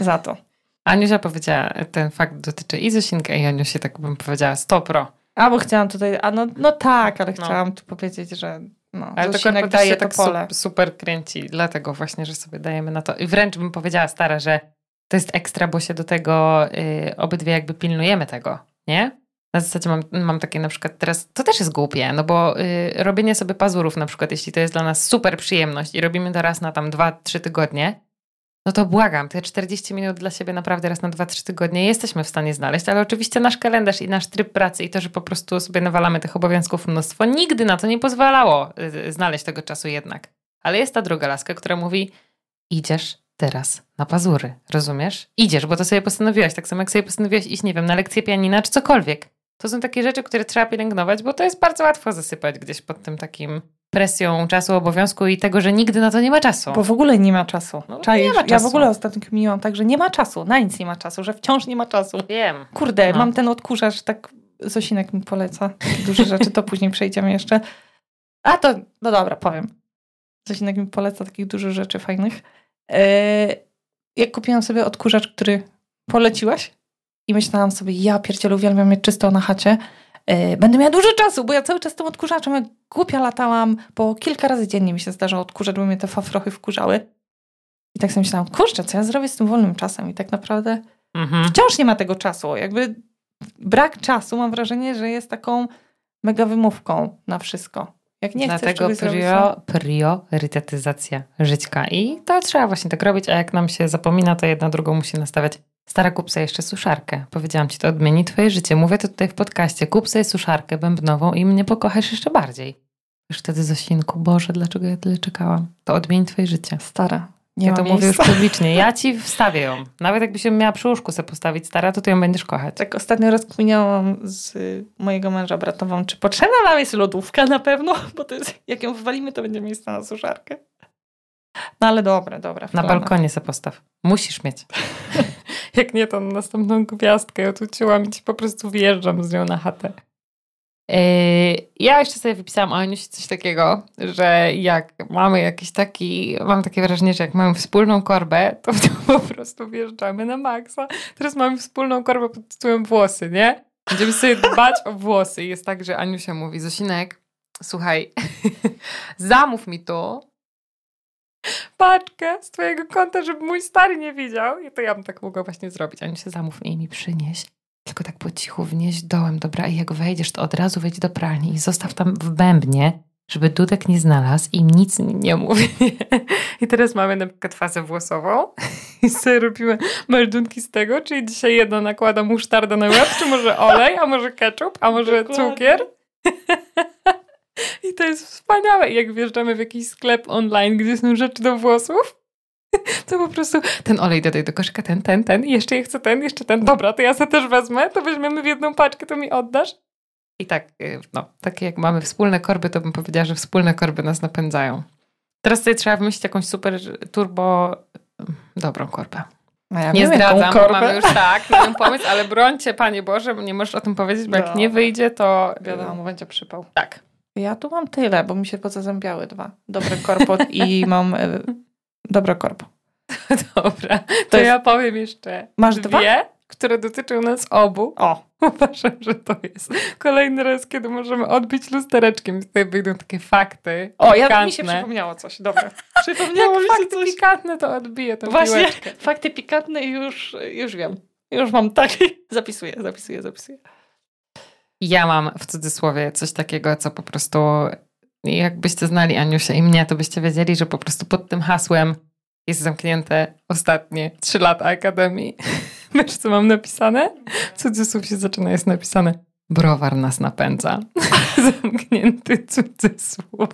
za to. Aniusia powiedziała, ten fakt dotyczy i Zosinka i Aniusi, tak bym powiedziała, 100 pro. A, bo chciałam tutaj, a no, no tak, ale no. chciałam tu powiedzieć, że no, ale to daje tak pole. super kręci, dlatego właśnie, że sobie dajemy na to. I wręcz bym powiedziała stara, że to jest ekstra, bo się do tego y, obydwie jakby pilnujemy tego, nie? Na zasadzie mam, mam takie na przykład teraz, to też jest głupie, no bo y, robienie sobie pazurów na przykład, jeśli to jest dla nas super przyjemność i robimy to raz na tam dwa, trzy tygodnie, no to błagam, te 40 minut dla siebie naprawdę raz na 2-3 tygodnie jesteśmy w stanie znaleźć, ale oczywiście nasz kalendarz i nasz tryb pracy i to, że po prostu sobie nawalamy tych obowiązków mnóstwo, nigdy na to nie pozwalało y, znaleźć tego czasu jednak. Ale jest ta druga laska, która mówi: idziesz teraz na pazury, rozumiesz? Idziesz, bo to sobie postanowiłaś, tak samo jak sobie postanowiłaś iść, nie wiem, na lekcję pianina czy cokolwiek. To są takie rzeczy, które trzeba pielęgnować, bo to jest bardzo łatwo zasypać gdzieś pod tym takim presją czasu, obowiązku i tego, że nigdy na to nie ma czasu. Bo w ogóle nie ma czasu. No, nie ma czasu. Ja w ogóle ostatnio kminiłam tak, że nie ma czasu, na nic nie ma czasu, że wciąż nie ma czasu. Wiem. Kurde, no. mam ten odkurzacz, tak Zosinek mi poleca duże rzeczy, to później przejdziemy jeszcze. A to, no dobra, powiem. Zosinek mi poleca takich dużych rzeczy fajnych. Yy, jak kupiłam sobie odkurzacz, który poleciłaś i myślałam sobie, ja pierdzielu uwielbiam mieć czysto na chacie, będę miała dużo czasu, bo ja cały czas tym odkurzaczem jak głupia latałam, bo kilka razy dziennie mi się zdarzało odkurzać, bo mnie te fafrochy wkurzały. I tak sobie myślałam, kurczę, co ja zrobię z tym wolnym czasem? I tak naprawdę mhm. wciąż nie ma tego czasu. Jakby brak czasu, mam wrażenie, że jest taką mega wymówką na wszystko. Jak nie Dlatego chcesz prio, priorytetyzacja żyćka. I to trzeba właśnie tak robić, a jak nam się zapomina, to jedna drugą musi nastawiać. Stara, kup sobie jeszcze suszarkę. Powiedziałam ci, to odmieni twoje życie. Mówię to tutaj w podcaście. Kup sobie suszarkę bębnową i mnie pokochasz jeszcze bardziej. Już wtedy Zosinku, Boże, dlaczego ja tyle czekałam? To odmieni twoje życie. Stara, nie ja to miejsca. mówię już publicznie. Ja ci wstawię ją. Nawet jakbyś ją miała przy łóżku sobie postawić stara, to ty ją będziesz kochać. Tak ostatnio rozkminiałam z mojego męża bratową, czy potrzebna nam jest lodówka na pewno, bo to jest, jak ją wywalimy, to będzie miejsce na suszarkę. No ale dobre, dobra. Na balkonie se postaw. Musisz mieć. jak nie, to następną gwiazdkę otuciłam i ci po prostu wyjeżdżam z nią na chatę. Yy, ja jeszcze sobie wypisałam o Aniusi coś takiego, że jak mamy jakiś taki, mam takie wrażenie, że jak mamy wspólną korbę, to, to po prostu wjeżdżamy na maksa. Teraz mamy wspólną korbę pod tytułem włosy, nie? Będziemy sobie dbać o włosy. I jest tak, że Aniusia mówi, Zosinek, słuchaj, zamów mi tu paczkę z twojego konta, żeby mój stary nie widział. I to ja bym tak mogła właśnie zrobić. Aniusia, zamów mi i mi przynieś. Tylko tak po cichu wnieść dołem, dobra? I jak wejdziesz, to od razu wejdź do pralni i zostaw tam w bębnie, żeby Dudek nie znalazł i nic nie mówi. I teraz mamy na przykład fazę włosową i sobie robimy meldunki z tego, czyli dzisiaj jedna nakłada musztardę na łeb, czy może olej, a może ketchup, a może Dokładnie. cukier. I to jest wspaniałe. I jak wjeżdżamy w jakiś sklep online, gdzie są rzeczy do włosów, to po prostu ten olej dodaj do koszyka, ten, ten, ten, i jeszcze chcę ten, jeszcze ten. Dobra, to ja sobie też wezmę, to weźmiemy w jedną paczkę, to mi oddasz. I tak, y, no, takie jak mamy wspólne korby, to bym powiedziała, że wspólne korby nas napędzają. Teraz sobie trzeba wymyślić jakąś super turbo dobrą korbę. No ja Nie zdradzam, korbę. mamy już tak, mamy pomysł, ale brońcie, Panie Boże, bo nie możesz o tym powiedzieć, bo jak No. nie wyjdzie, to Wiadomo, będzie przypał. tak. Ja tu mam tyle, bo mi się pozazębiały dwa. Dobry korpot i mam y, dobre korpo. Dobra, to, To jest- ja powiem jeszcze Masz dwie, dwa? które dotyczą nas obu. O, Uważam, że to jest kolejny raz, kiedy możemy odbić lustereczkiem tutaj wyjdą takie fakty o ja, mi się przypomniało coś. Dobra. Przypomniało mi Jak się fakty coś. pikantne, to odbiję tą Właśnie, piłeczkę. fakty pikantne już, już wiem. Już mam tak. Zapisuję, zapisuję, zapisuję. Ja mam w cudzysłowie coś takiego, co po prostu jakbyście znali Aniusię i mnie, to byście wiedzieli, że po prostu pod tym hasłem jest zamknięte ostatnie trzy lata Akademii. Wiesz, co mam napisane? Cudzysłów się zaczyna, jest napisane browar nas napędza. Zamknięty cudzysłów.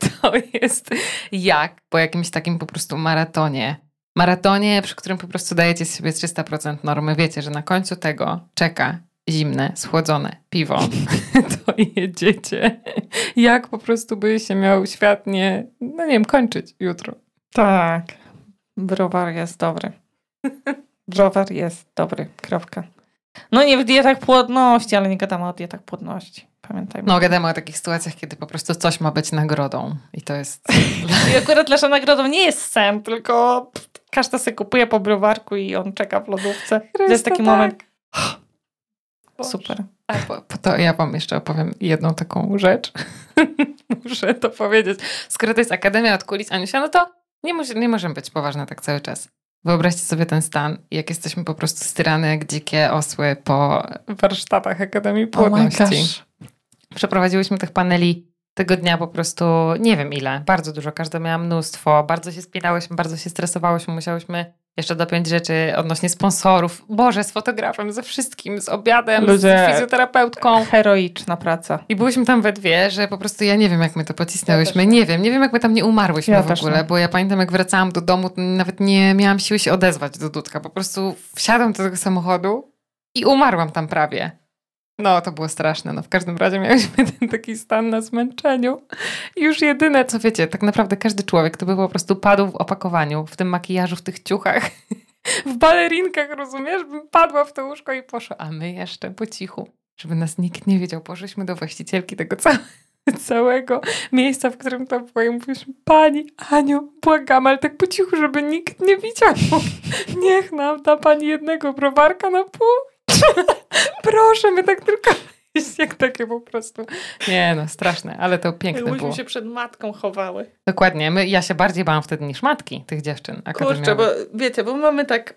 To jest jak po jakimś takim po prostu maratonie. Maratonie, przy którym po prostu dajecie z siebie 300% normy. Wiecie, że na końcu tego czeka zimne, schłodzone piwo. To jedziecie. Jak po prostu by się miał światnie, no nie wiem, kończyć jutro. Tak. Browar jest dobry. Browar jest dobry. Kropka. No nie w dietach płodności, ale nie gadamy o dietach płodności. Pamiętajmy. No, gadamy o takich sytuacjach, kiedy po prostu coś ma być nagrodą. I to jest... I akurat nasza nagrodą nie jest sen, tylko każda sobie kupuje po browarku i on czeka w lodówce. To jest taki tak. moment. Boże. Super. A po, po to ja wam jeszcze opowiem jedną taką rzecz. Muszę to powiedzieć. Skoro to jest Akademia od kulis Aniusia, no to nie, mus, nie możemy być poważne tak cały czas. Wyobraźcie sobie ten stan, jak jesteśmy po prostu styrane jak dzikie osły po warsztatach Akademii Oh Płodności. gosh. Przeprowadziłyśmy tych paneli tego dnia po prostu nie wiem ile, bardzo dużo, każda miała mnóstwo, bardzo się spinałyśmy, bardzo się stresowałyśmy, musiałyśmy jeszcze dopiąć rzeczy odnośnie sponsorów. Boże, z fotografem, ze wszystkim, z obiadem, Ludzie- z fizjoterapeutką. Heroiczna praca. I byłyśmy tam we dwie, że po prostu ja nie wiem, jak my to pocisnęłyśmy. nie wiem, nie wiem, jak my tam nie umarłyśmy Ja w ogóle, nie. bo ja pamiętam, jak wracałam do domu, to nawet nie miałam siły się odezwać do Dudka. Po prostu wsiadłam do tego samochodu i umarłam tam prawie. No, to było straszne. No, w każdym razie miałyśmy ten taki stan na zmęczeniu. I już jedyne, co wiecie, tak naprawdę każdy człowiek to by po prostu padł w opakowaniu, w tym makijażu, w tych ciuchach, w balerinkach, rozumiesz? Bym padła w to łóżko i poszła. A my jeszcze po cichu, żeby nas nikt nie wiedział, poszliśmy do właścicielki tego ca- całego miejsca, w którym to było i mówiliśmy, pani Aniu, błagam, ale tak po cichu, żeby nikt nie widział. Niech nam da pani jednego browarka na pół. Proszę, my tak tylko... Jest jak takie po prostu. Nie no, straszne, ale to piękne było. Jakbyśmy się przed matką chowały. Dokładnie. My, ja się bardziej bałam wtedy niż matki tych dziewczyn Kurczę, bo wiecie, bo mamy tak...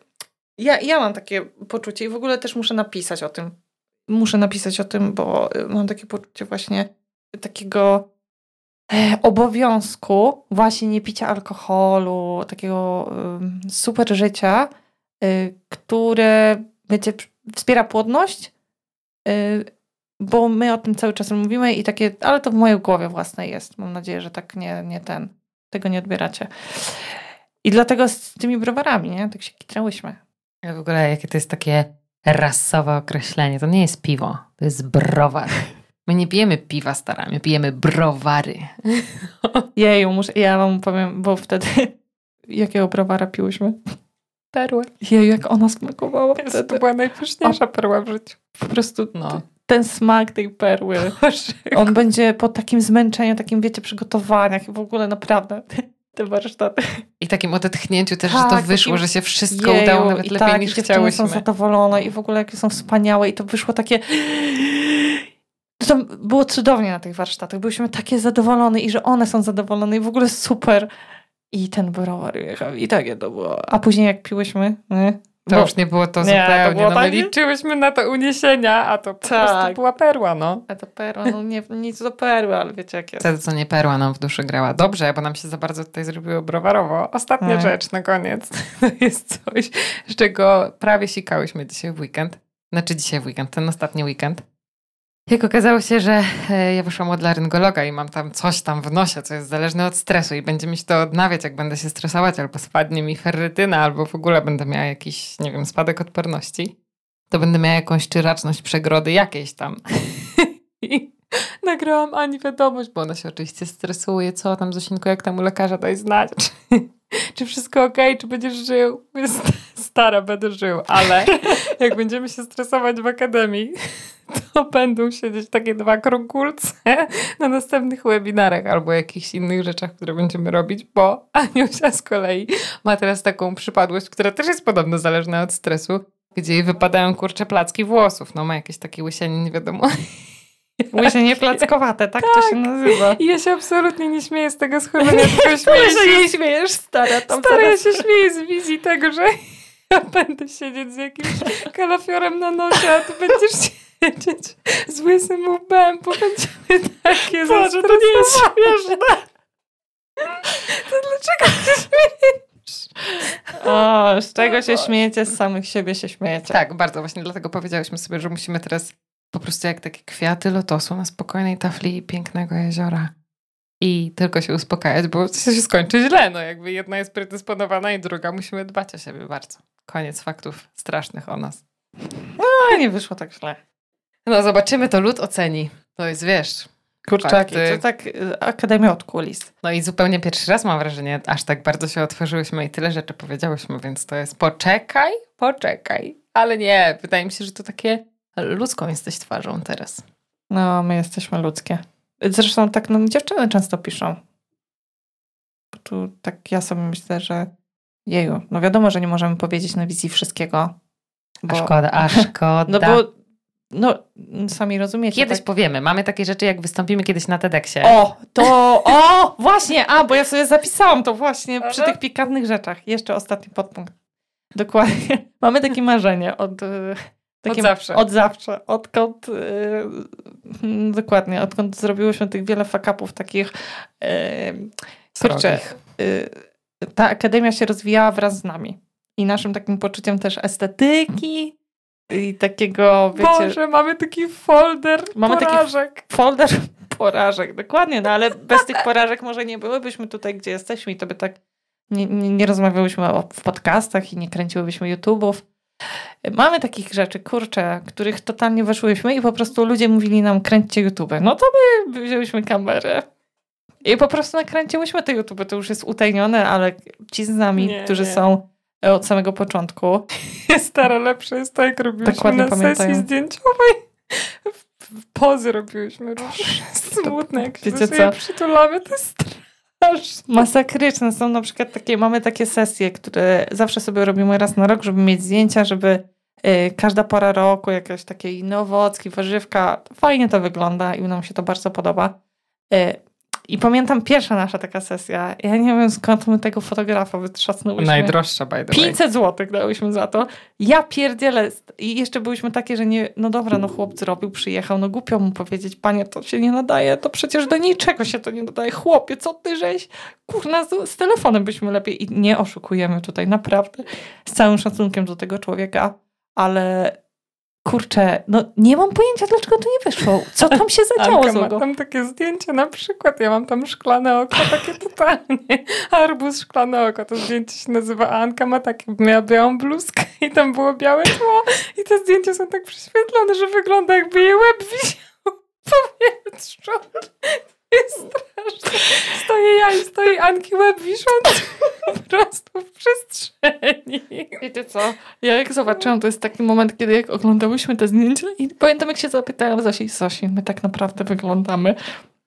Ja, ja mam takie poczucie i w ogóle też muszę napisać o tym. Muszę napisać o tym, bo y, mam takie poczucie właśnie takiego e, obowiązku właśnie nie picia alkoholu, takiego super życia, y, które wiecie, p- wspiera płodność, y, bo my o tym cały czas mówimy i takie, ale to w mojej głowie własnej jest. Mam nadzieję, że tak nie, nie ten, tego nie odbieracie. I dlatego z tymi browarami, nie? Tak się kitrałyśmy. Ja w ogóle jakie to jest takie rasowe określenie. To nie jest piwo, to jest browar. My nie pijemy piwa stara, my pijemy browary. Jeju, muszę, ja wam powiem, bo wtedy jakiego browara piłyśmy? Perły. Jeju, jak ona smakowała To była najpyszniejsza perła w życiu. Po prostu No. ten smak tej perły. Boże. On będzie po takim zmęczeniu, takim wiecie, przygotowaniach i w ogóle naprawdę. te warsztaty. I takim odetchnięciu też, że Tak, to wyszło, takim- że się wszystko Jeju, udało nawet i lepiej tak, niż dziewczyny są chciałyśmy. zadowolone i w ogóle jakie są wspaniałe i to wyszło takie... To było cudownie na tych warsztatach. Byliśmy takie zadowolone i że one są zadowolone i w ogóle super. I ten browar jechał i takie to było. A później jak piłyśmy, nie? To Bo- już nie było to Nie, to zupełnie. było no my tak- liczyłyśmy na te uniesienia, a to po Tak. prostu była perła, no. A to perła, no nie, nic do perły, ale wiecie jak jest. Wtedy co nie perła nam w duszy grała. Dobrze, bo nam się za bardzo tutaj zrobiło browarowo. Ostatnia Tak. rzecz na koniec. To jest coś, z czego prawie sikałyśmy dzisiaj w weekend. Znaczy dzisiaj w weekend, ten ostatni weekend. Jak okazało się, że e, ja wyszłam od laryngologa i mam tam coś tam w nosie, co jest zależne od stresu i będzie mi się to odnawiać, jak będę się stresować, albo spadnie mi ferrytyna, albo w ogóle będę miała jakiś, nie wiem, spadek odporności, to będę miała jakąś czyraczność przegrody jakiejś tam. I nagrałam Ani wiadomość, bo ona się oczywiście stresuje, co tam Zosinko, jak tam u lekarza daj znać, czy, czy wszystko okej, czy będziesz żył. "Sta- Stara, będę żył, ale jak będziemy się stresować w akademii, to będą siedzieć takie dwa krągulce na następnych webinarach albo jakichś innych rzeczach, które będziemy robić, bo Aniusia z kolei ma teraz taką przypadłość, która też jest podobno zależna od stresu, gdzie jej wypadają kurcze placki włosów. No ma jakieś takie łysienie, nie wiadomo. Łysienie plackowate, tak, to się nazywa. I ja się absolutnie nie śmieję z tego schorzenia, tylko śmieję się nie śmiejesz, stara. Tam stara, ja zaraz- się śmieję z wizji tego, że ja będę siedzieć z jakimś kalafiorem na nosie, a ty będziesz siedzieć z łysym łbem, bo będziemy takie Boże, to nie jest śmieszne. To dlaczego się śmiejesz? O, z czego się śmiejecie? Z samych siebie się śmiejecie. Tak, bardzo. Właśnie dlatego powiedziałyśmy sobie, że musimy teraz po prostu jak takie kwiaty lotosu na spokojnej tafli pięknego jeziora i tylko się uspokajać, bo to się skończy źle. No jakby jedna jest predysponowana i druga musimy dbać o siebie bardzo. Koniec faktów strasznych o nas. No, nie wyszło tak źle. No zobaczymy, to lud oceni. To jest, wiesz... Kurczaki, fakty. to tak y, Akademia od kulis. No i zupełnie pierwszy raz mam wrażenie, aż tak bardzo się otworzyłyśmy i tyle rzeczy powiedziałyśmy, więc to jest poczekaj, poczekaj. Ale nie, wydaje mi się, że to takie ludzką jesteś twarzą teraz. No, my jesteśmy ludzkie. Zresztą tak nam dziewczyny często piszą. Bo tu tak ja sobie myślę, że jeju, no wiadomo, że nie możemy powiedzieć na wizji wszystkiego. Bo, A szkoda, a szkoda. No bo, no sami rozumiecie. Kiedyś tak? powiemy. Mamy takie rzeczy, jak wystąpimy kiedyś na TEDxie. O, to, o, właśnie, a, bo ja sobie zapisałam to właśnie przy tych pikantnych rzeczach. Jeszcze ostatni podpunkt. Dokładnie. Mamy takie marzenie od... y, Takie, zawsze. Od zawsze. Odkąd, y, mm, dokładnie, odkąd zrobiłyśmy tych wiele fakapów takich, y, kurczę, Srogich. Ta akademia się rozwijała wraz z nami. I naszym takim poczuciem też estetyki i takiego, wiecie, Boże, mamy taki folder Mamy taki porażek. folder porażek, dokładnie, no ale bez tych porażek może nie byłybyśmy tutaj, gdzie jesteśmy i to by tak nie, nie, nie rozmawiałyśmy o, w podcastach i nie kręciłybyśmy YouTube'ów. Mamy takich rzeczy, kurczę, których totalnie weszłyśmy i po prostu ludzie mówili nam kręćcie YouTube. No to my wzięłyśmy kamerę i po prostu nakręciłyśmy te YouTube. To już jest utajnione, ale ci z nami, Nie, którzy nie. są od samego początku, Stara, lepsze jest to, jak robiłyśmy Dokładnie na pamiętają. sesji zdjęciowej. Pozy robiłyśmy różne. Smutne, jak się wiecie co? przytulamy, to jest straszne. Masakryczne są na przykład takie, mamy takie sesje, które zawsze sobie robimy raz na rok, żeby mieć zdjęcia, żeby y, każda pora roku, jakieś takie inne owocki, warzywka, fajnie to wygląda i nam się to bardzo podoba. Y, I pamiętam pierwsza nasza taka sesja, ja nie wiem skąd my tego fotografa wytrzasnęłyśmy. Najdroższa, by the way. 500 zł dałyśmy za to. Ja pierdzielę. I jeszcze byłyśmy takie, że nie, no dobra, no chłop zrobił, przyjechał, no głupio mu powiedzieć, panie, to się nie nadaje, to przecież do niczego się to nie nadaje. Chłopie, co ty żeś? Kurna, z, z telefonem byśmy lepiej i nie oszukujemy tutaj, naprawdę. Z całym szacunkiem do tego człowieka, ale kurczę, no nie mam pojęcia, dlaczego to nie wyszło. Co tam się zadziało Anka ma złego? tam takie zdjęcie na przykład, ja mam tam szklane oko, takie totalnie arbuz, szklane oko, to zdjęcie się nazywa Anka ma takie, miała białą bluzkę i tam było białe tło i te zdjęcia są tak prześwietlone, że wygląda jakby jej łeb wisiał w powietrzu. Jest straszne. Stoję ja i stoi Anki łeb wiszący po prostu w przestrzeni. Wiecie co? Ja jak zobaczyłam, to jest taki moment, kiedy jak oglądałyśmy te zdjęcia i pamiętam jak się zapytałam Zosi, Zosi, my tak naprawdę wyglądamy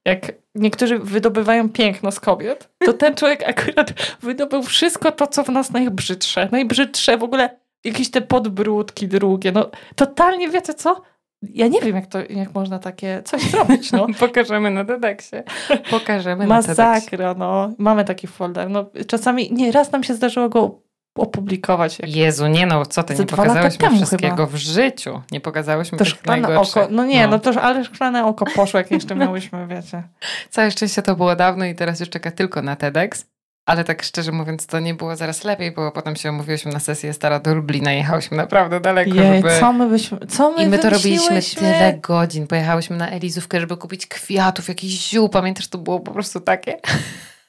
jak niektórzy wydobywają piękno z kobiet, to ten człowiek akurat wydobył wszystko to, co w nas najbrzydsze. Najbrzydsze w ogóle jakieś te podbródki drugie. No totalnie wiecie co? Ja nie wiem, jak, to, jak można takie coś zrobić. No. Pokażemy na TEDxie. Pokażemy na TEDxie. Masakra, no. Mamy taki folder. No, czasami, nie, raz nam się zdarzyło go opublikować. Jak Jezu, nie no, co ty, nie pokazałyśmy wszystkiego chyba. w życiu. Nie pokazałyśmy to tych najgorszych. oko. No nie, no, No. to ale szklane oko poszło, jak jeszcze miałyśmy, wiecie. Całe szczęście to było dawno i teraz już czeka tylko na TEDx. Ale tak szczerze mówiąc, to nie było zaraz lepiej, bo potem się umówiłyśmy na sesję stara do Lublina i jechałyśmy naprawdę daleko, Jej, żeby... co my byśmy, co my I my to robiliśmy tyle godzin. Pojechałyśmy na Elizówkę, żeby kupić kwiatów, jakiś ziół. Pamiętasz, to było po prostu takie...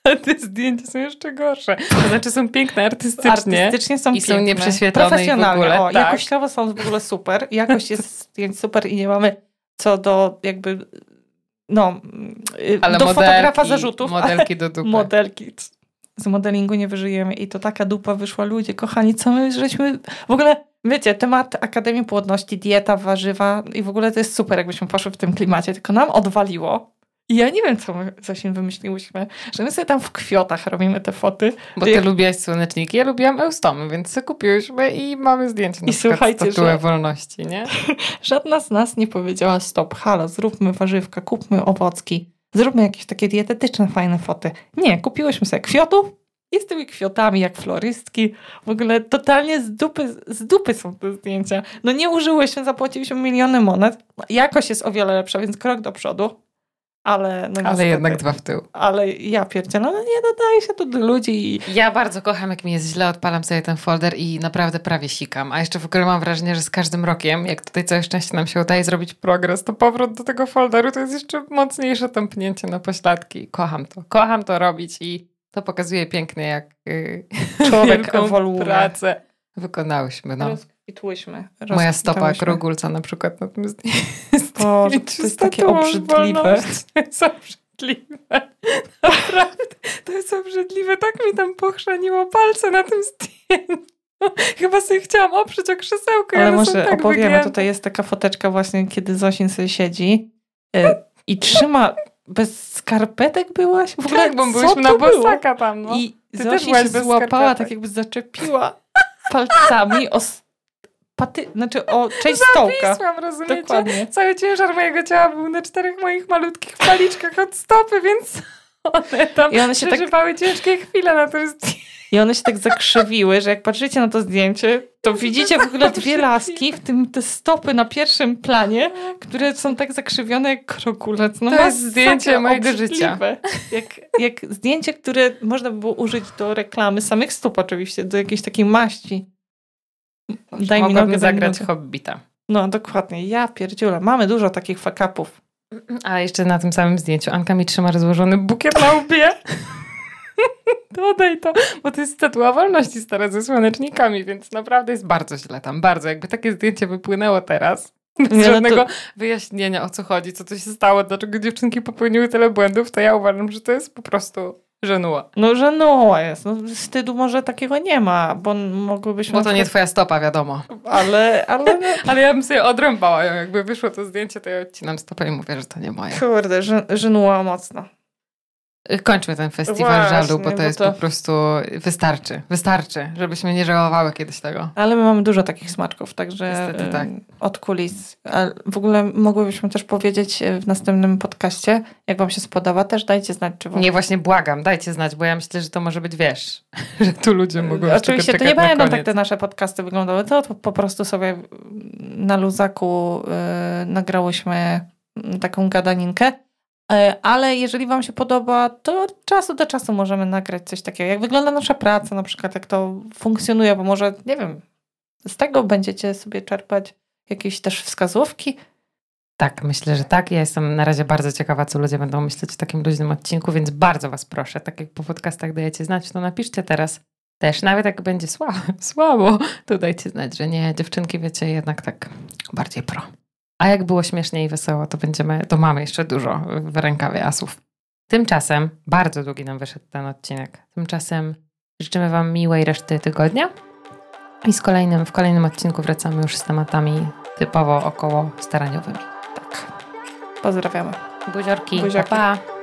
A te zdjęcia są jeszcze gorsze. To znaczy są piękne artystycznie. Artystycznie są I są piękne. nieprześwietlone i w ogóle, O, tak. jakościowo są w ogóle super. Jakość jest zdjęć super i nie mamy co do jakby no Ale do modelki, fotografa zarzutów. Modelki do dupy. Modelki. Z modelingu nie wyżyjemy i to taka dupa wyszła. Ludzie, kochani, co my żeśmy... W ogóle, wiecie, temat Akademii Płodności, dieta, warzywa i w ogóle to jest super, jakbyśmy poszły w tym klimacie, tylko nam odwaliło. I ja nie wiem, co my Zosin wymyśliłyśmy, że my sobie tam w kwiotach robimy te foty. Bo ty lubiłaś słoneczniki, ja lubiłam eustomy, więc sobie kupiłyśmy i mamy zdjęcie na I słuchajcie, że- wolności, nie? Żadna z nas nie powiedziała stop, halo, zróbmy warzywka, kupmy owocki, zróbmy jakieś takie dietetyczne, fajne foty. Nie, kupiłyśmy sobie kwiatów i z tymi kwiatami jak florystki. W ogóle totalnie z dupy, z dupy są te zdjęcia. No nie użyłyśmy, zapłaciliśmy miliony monet. Jakość jest o wiele lepsza, więc krok do przodu. Ale, no Ale niestety. jednak dwa w tył. Ale ja pierdzielę, no nie dodaje się to do ludzi i Ja bardzo kocham, jak mi jest źle, odpalam sobie ten folder i naprawdę prawie sikam. A jeszcze w ogóle mam wrażenie, że z każdym rokiem, jak tutaj całe szczęście nam się udaje zrobić progres, to powrót do tego folderu to jest jeszcze mocniejsze tąpnięcie na pośladki. Kocham to. Kocham to robić i to pokazuje pięknie, jak yy, człowiek ewoluuje. pracę wykonałyśmy. No. Rozkwitłyśmy. Moja stopa krogulca na przykład na tym zdjęciu. Boże, to jest takie obrzydliwe. To jest obrzydliwe. Naprawdę. To jest obrzydliwe. Tak mi tam pochrzaniło palce na tym zdjęciu. Chyba sobie chciałam oprzeć o krzesełko. Ale może tak opowiemy. wygięte. Tutaj jest taka foteczka właśnie, kiedy Zosin sobie siedzi y, i trzyma bez skarpetek byłaś? W ogóle Tak, bo co byliśmy na to było? bosaka tam. No. I Ty byłaś się złapała, skarpetek. tak jakby zaczepiła palcami o paty, znaczy o część stołka. Wisłam, rozumiecie? Dokładnie. Cały ciężar mojego ciała był na czterech moich malutkich paliczkach od stopy, więc one tam I one się tak- przeżywały ciężkie chwile na tym zdjęciu. I one się tak zakrzywiły, że jak patrzycie na to zdjęcie, to widzicie w ogóle dwie laski, w tym te stopy na pierwszym planie, które są tak zakrzywione jak krokulec. No To jest zdjęcie mojego obrzydliwe. Jak, jak zdjęcie, które można by było użyć do reklamy samych stóp oczywiście, do jakiejś takiej maści. Daj mi nogę, zagrać. Hobbita. No dokładnie, ja pierdziule. Mamy dużo takich fakapów. A jeszcze na tym samym zdjęciu Anka mi trzyma rozłożony bukiet na łbie. Dodaj to, bo to jest statua wolności stara ze słonecznikami, więc naprawdę jest bardzo źle tam, bardzo. Jakby takie zdjęcie wypłynęło teraz, bez Nie, no to- żadnego wyjaśnienia o co chodzi, co tu się stało, dlaczego dziewczynki popełniły tyle błędów, to ja uważam, że to jest po prostu żenuła. No że no jest. No, wstydu może takiego nie ma, bo mogłybyśmy... Bo to nie twoja stopa, wiadomo. Ale, ale Ale ja bym sobie odrąbała ją, jakby wyszło to zdjęcie, to ja odcinam stopę i mówię, że to nie moje. kurde, że, żenuła mocno. Kończmy ten festiwal Właśnie, żalu, bo to bo jest to- po prostu wystarczy. Wystarczy, żebyśmy nie żałowały kiedyś tego. Ale my mamy dużo takich smaczków, także Niestety tak. od kulis. W ogóle mogłybyśmy też powiedzieć e, w następnym podcaście, jak wam się spodoba, też dajcie znać, czy wam... Nie, właśnie błagam, dajcie znać, bo ja myślę, że to może być, wiesz, że tu ludzie mogą już Oczywiście to nie będą tak te nasze podcasty wyglądały, to, po prostu sobie na luzaku y, nagrałyśmy taką gadaninkę. E, Ale jeżeli Wam się podoba, to od czasu do czasu możemy nagrać coś takiego. Jak wygląda nasza praca, na przykład, jak to funkcjonuje, bo może, nie wiem, z tego będziecie sobie czerpać jakieś też wskazówki. Tak, myślę, że tak. Ja jestem na razie bardzo ciekawa, co ludzie będą myśleć o takim luźnym odcinku, więc bardzo was proszę, tak jak po podcastach dajecie znać, to napiszcie teraz też, nawet jak będzie słabo, słabo to dajcie znać, że nie, dziewczynki wiecie, jednak tak bardziej pro. A jak było śmiesznie i wesoło, to będziemy, to mamy jeszcze dużo w rękawie asów. Tymczasem, bardzo długi nam wyszedł ten odcinek. Tymczasem życzymy wam miłej reszty tygodnia i z kolejnym, w kolejnym odcinku wracamy już z tematami typowo około staraniowymi. Tak. Pozdrawiamy. Buziorki. Buziaki. Pa, pa.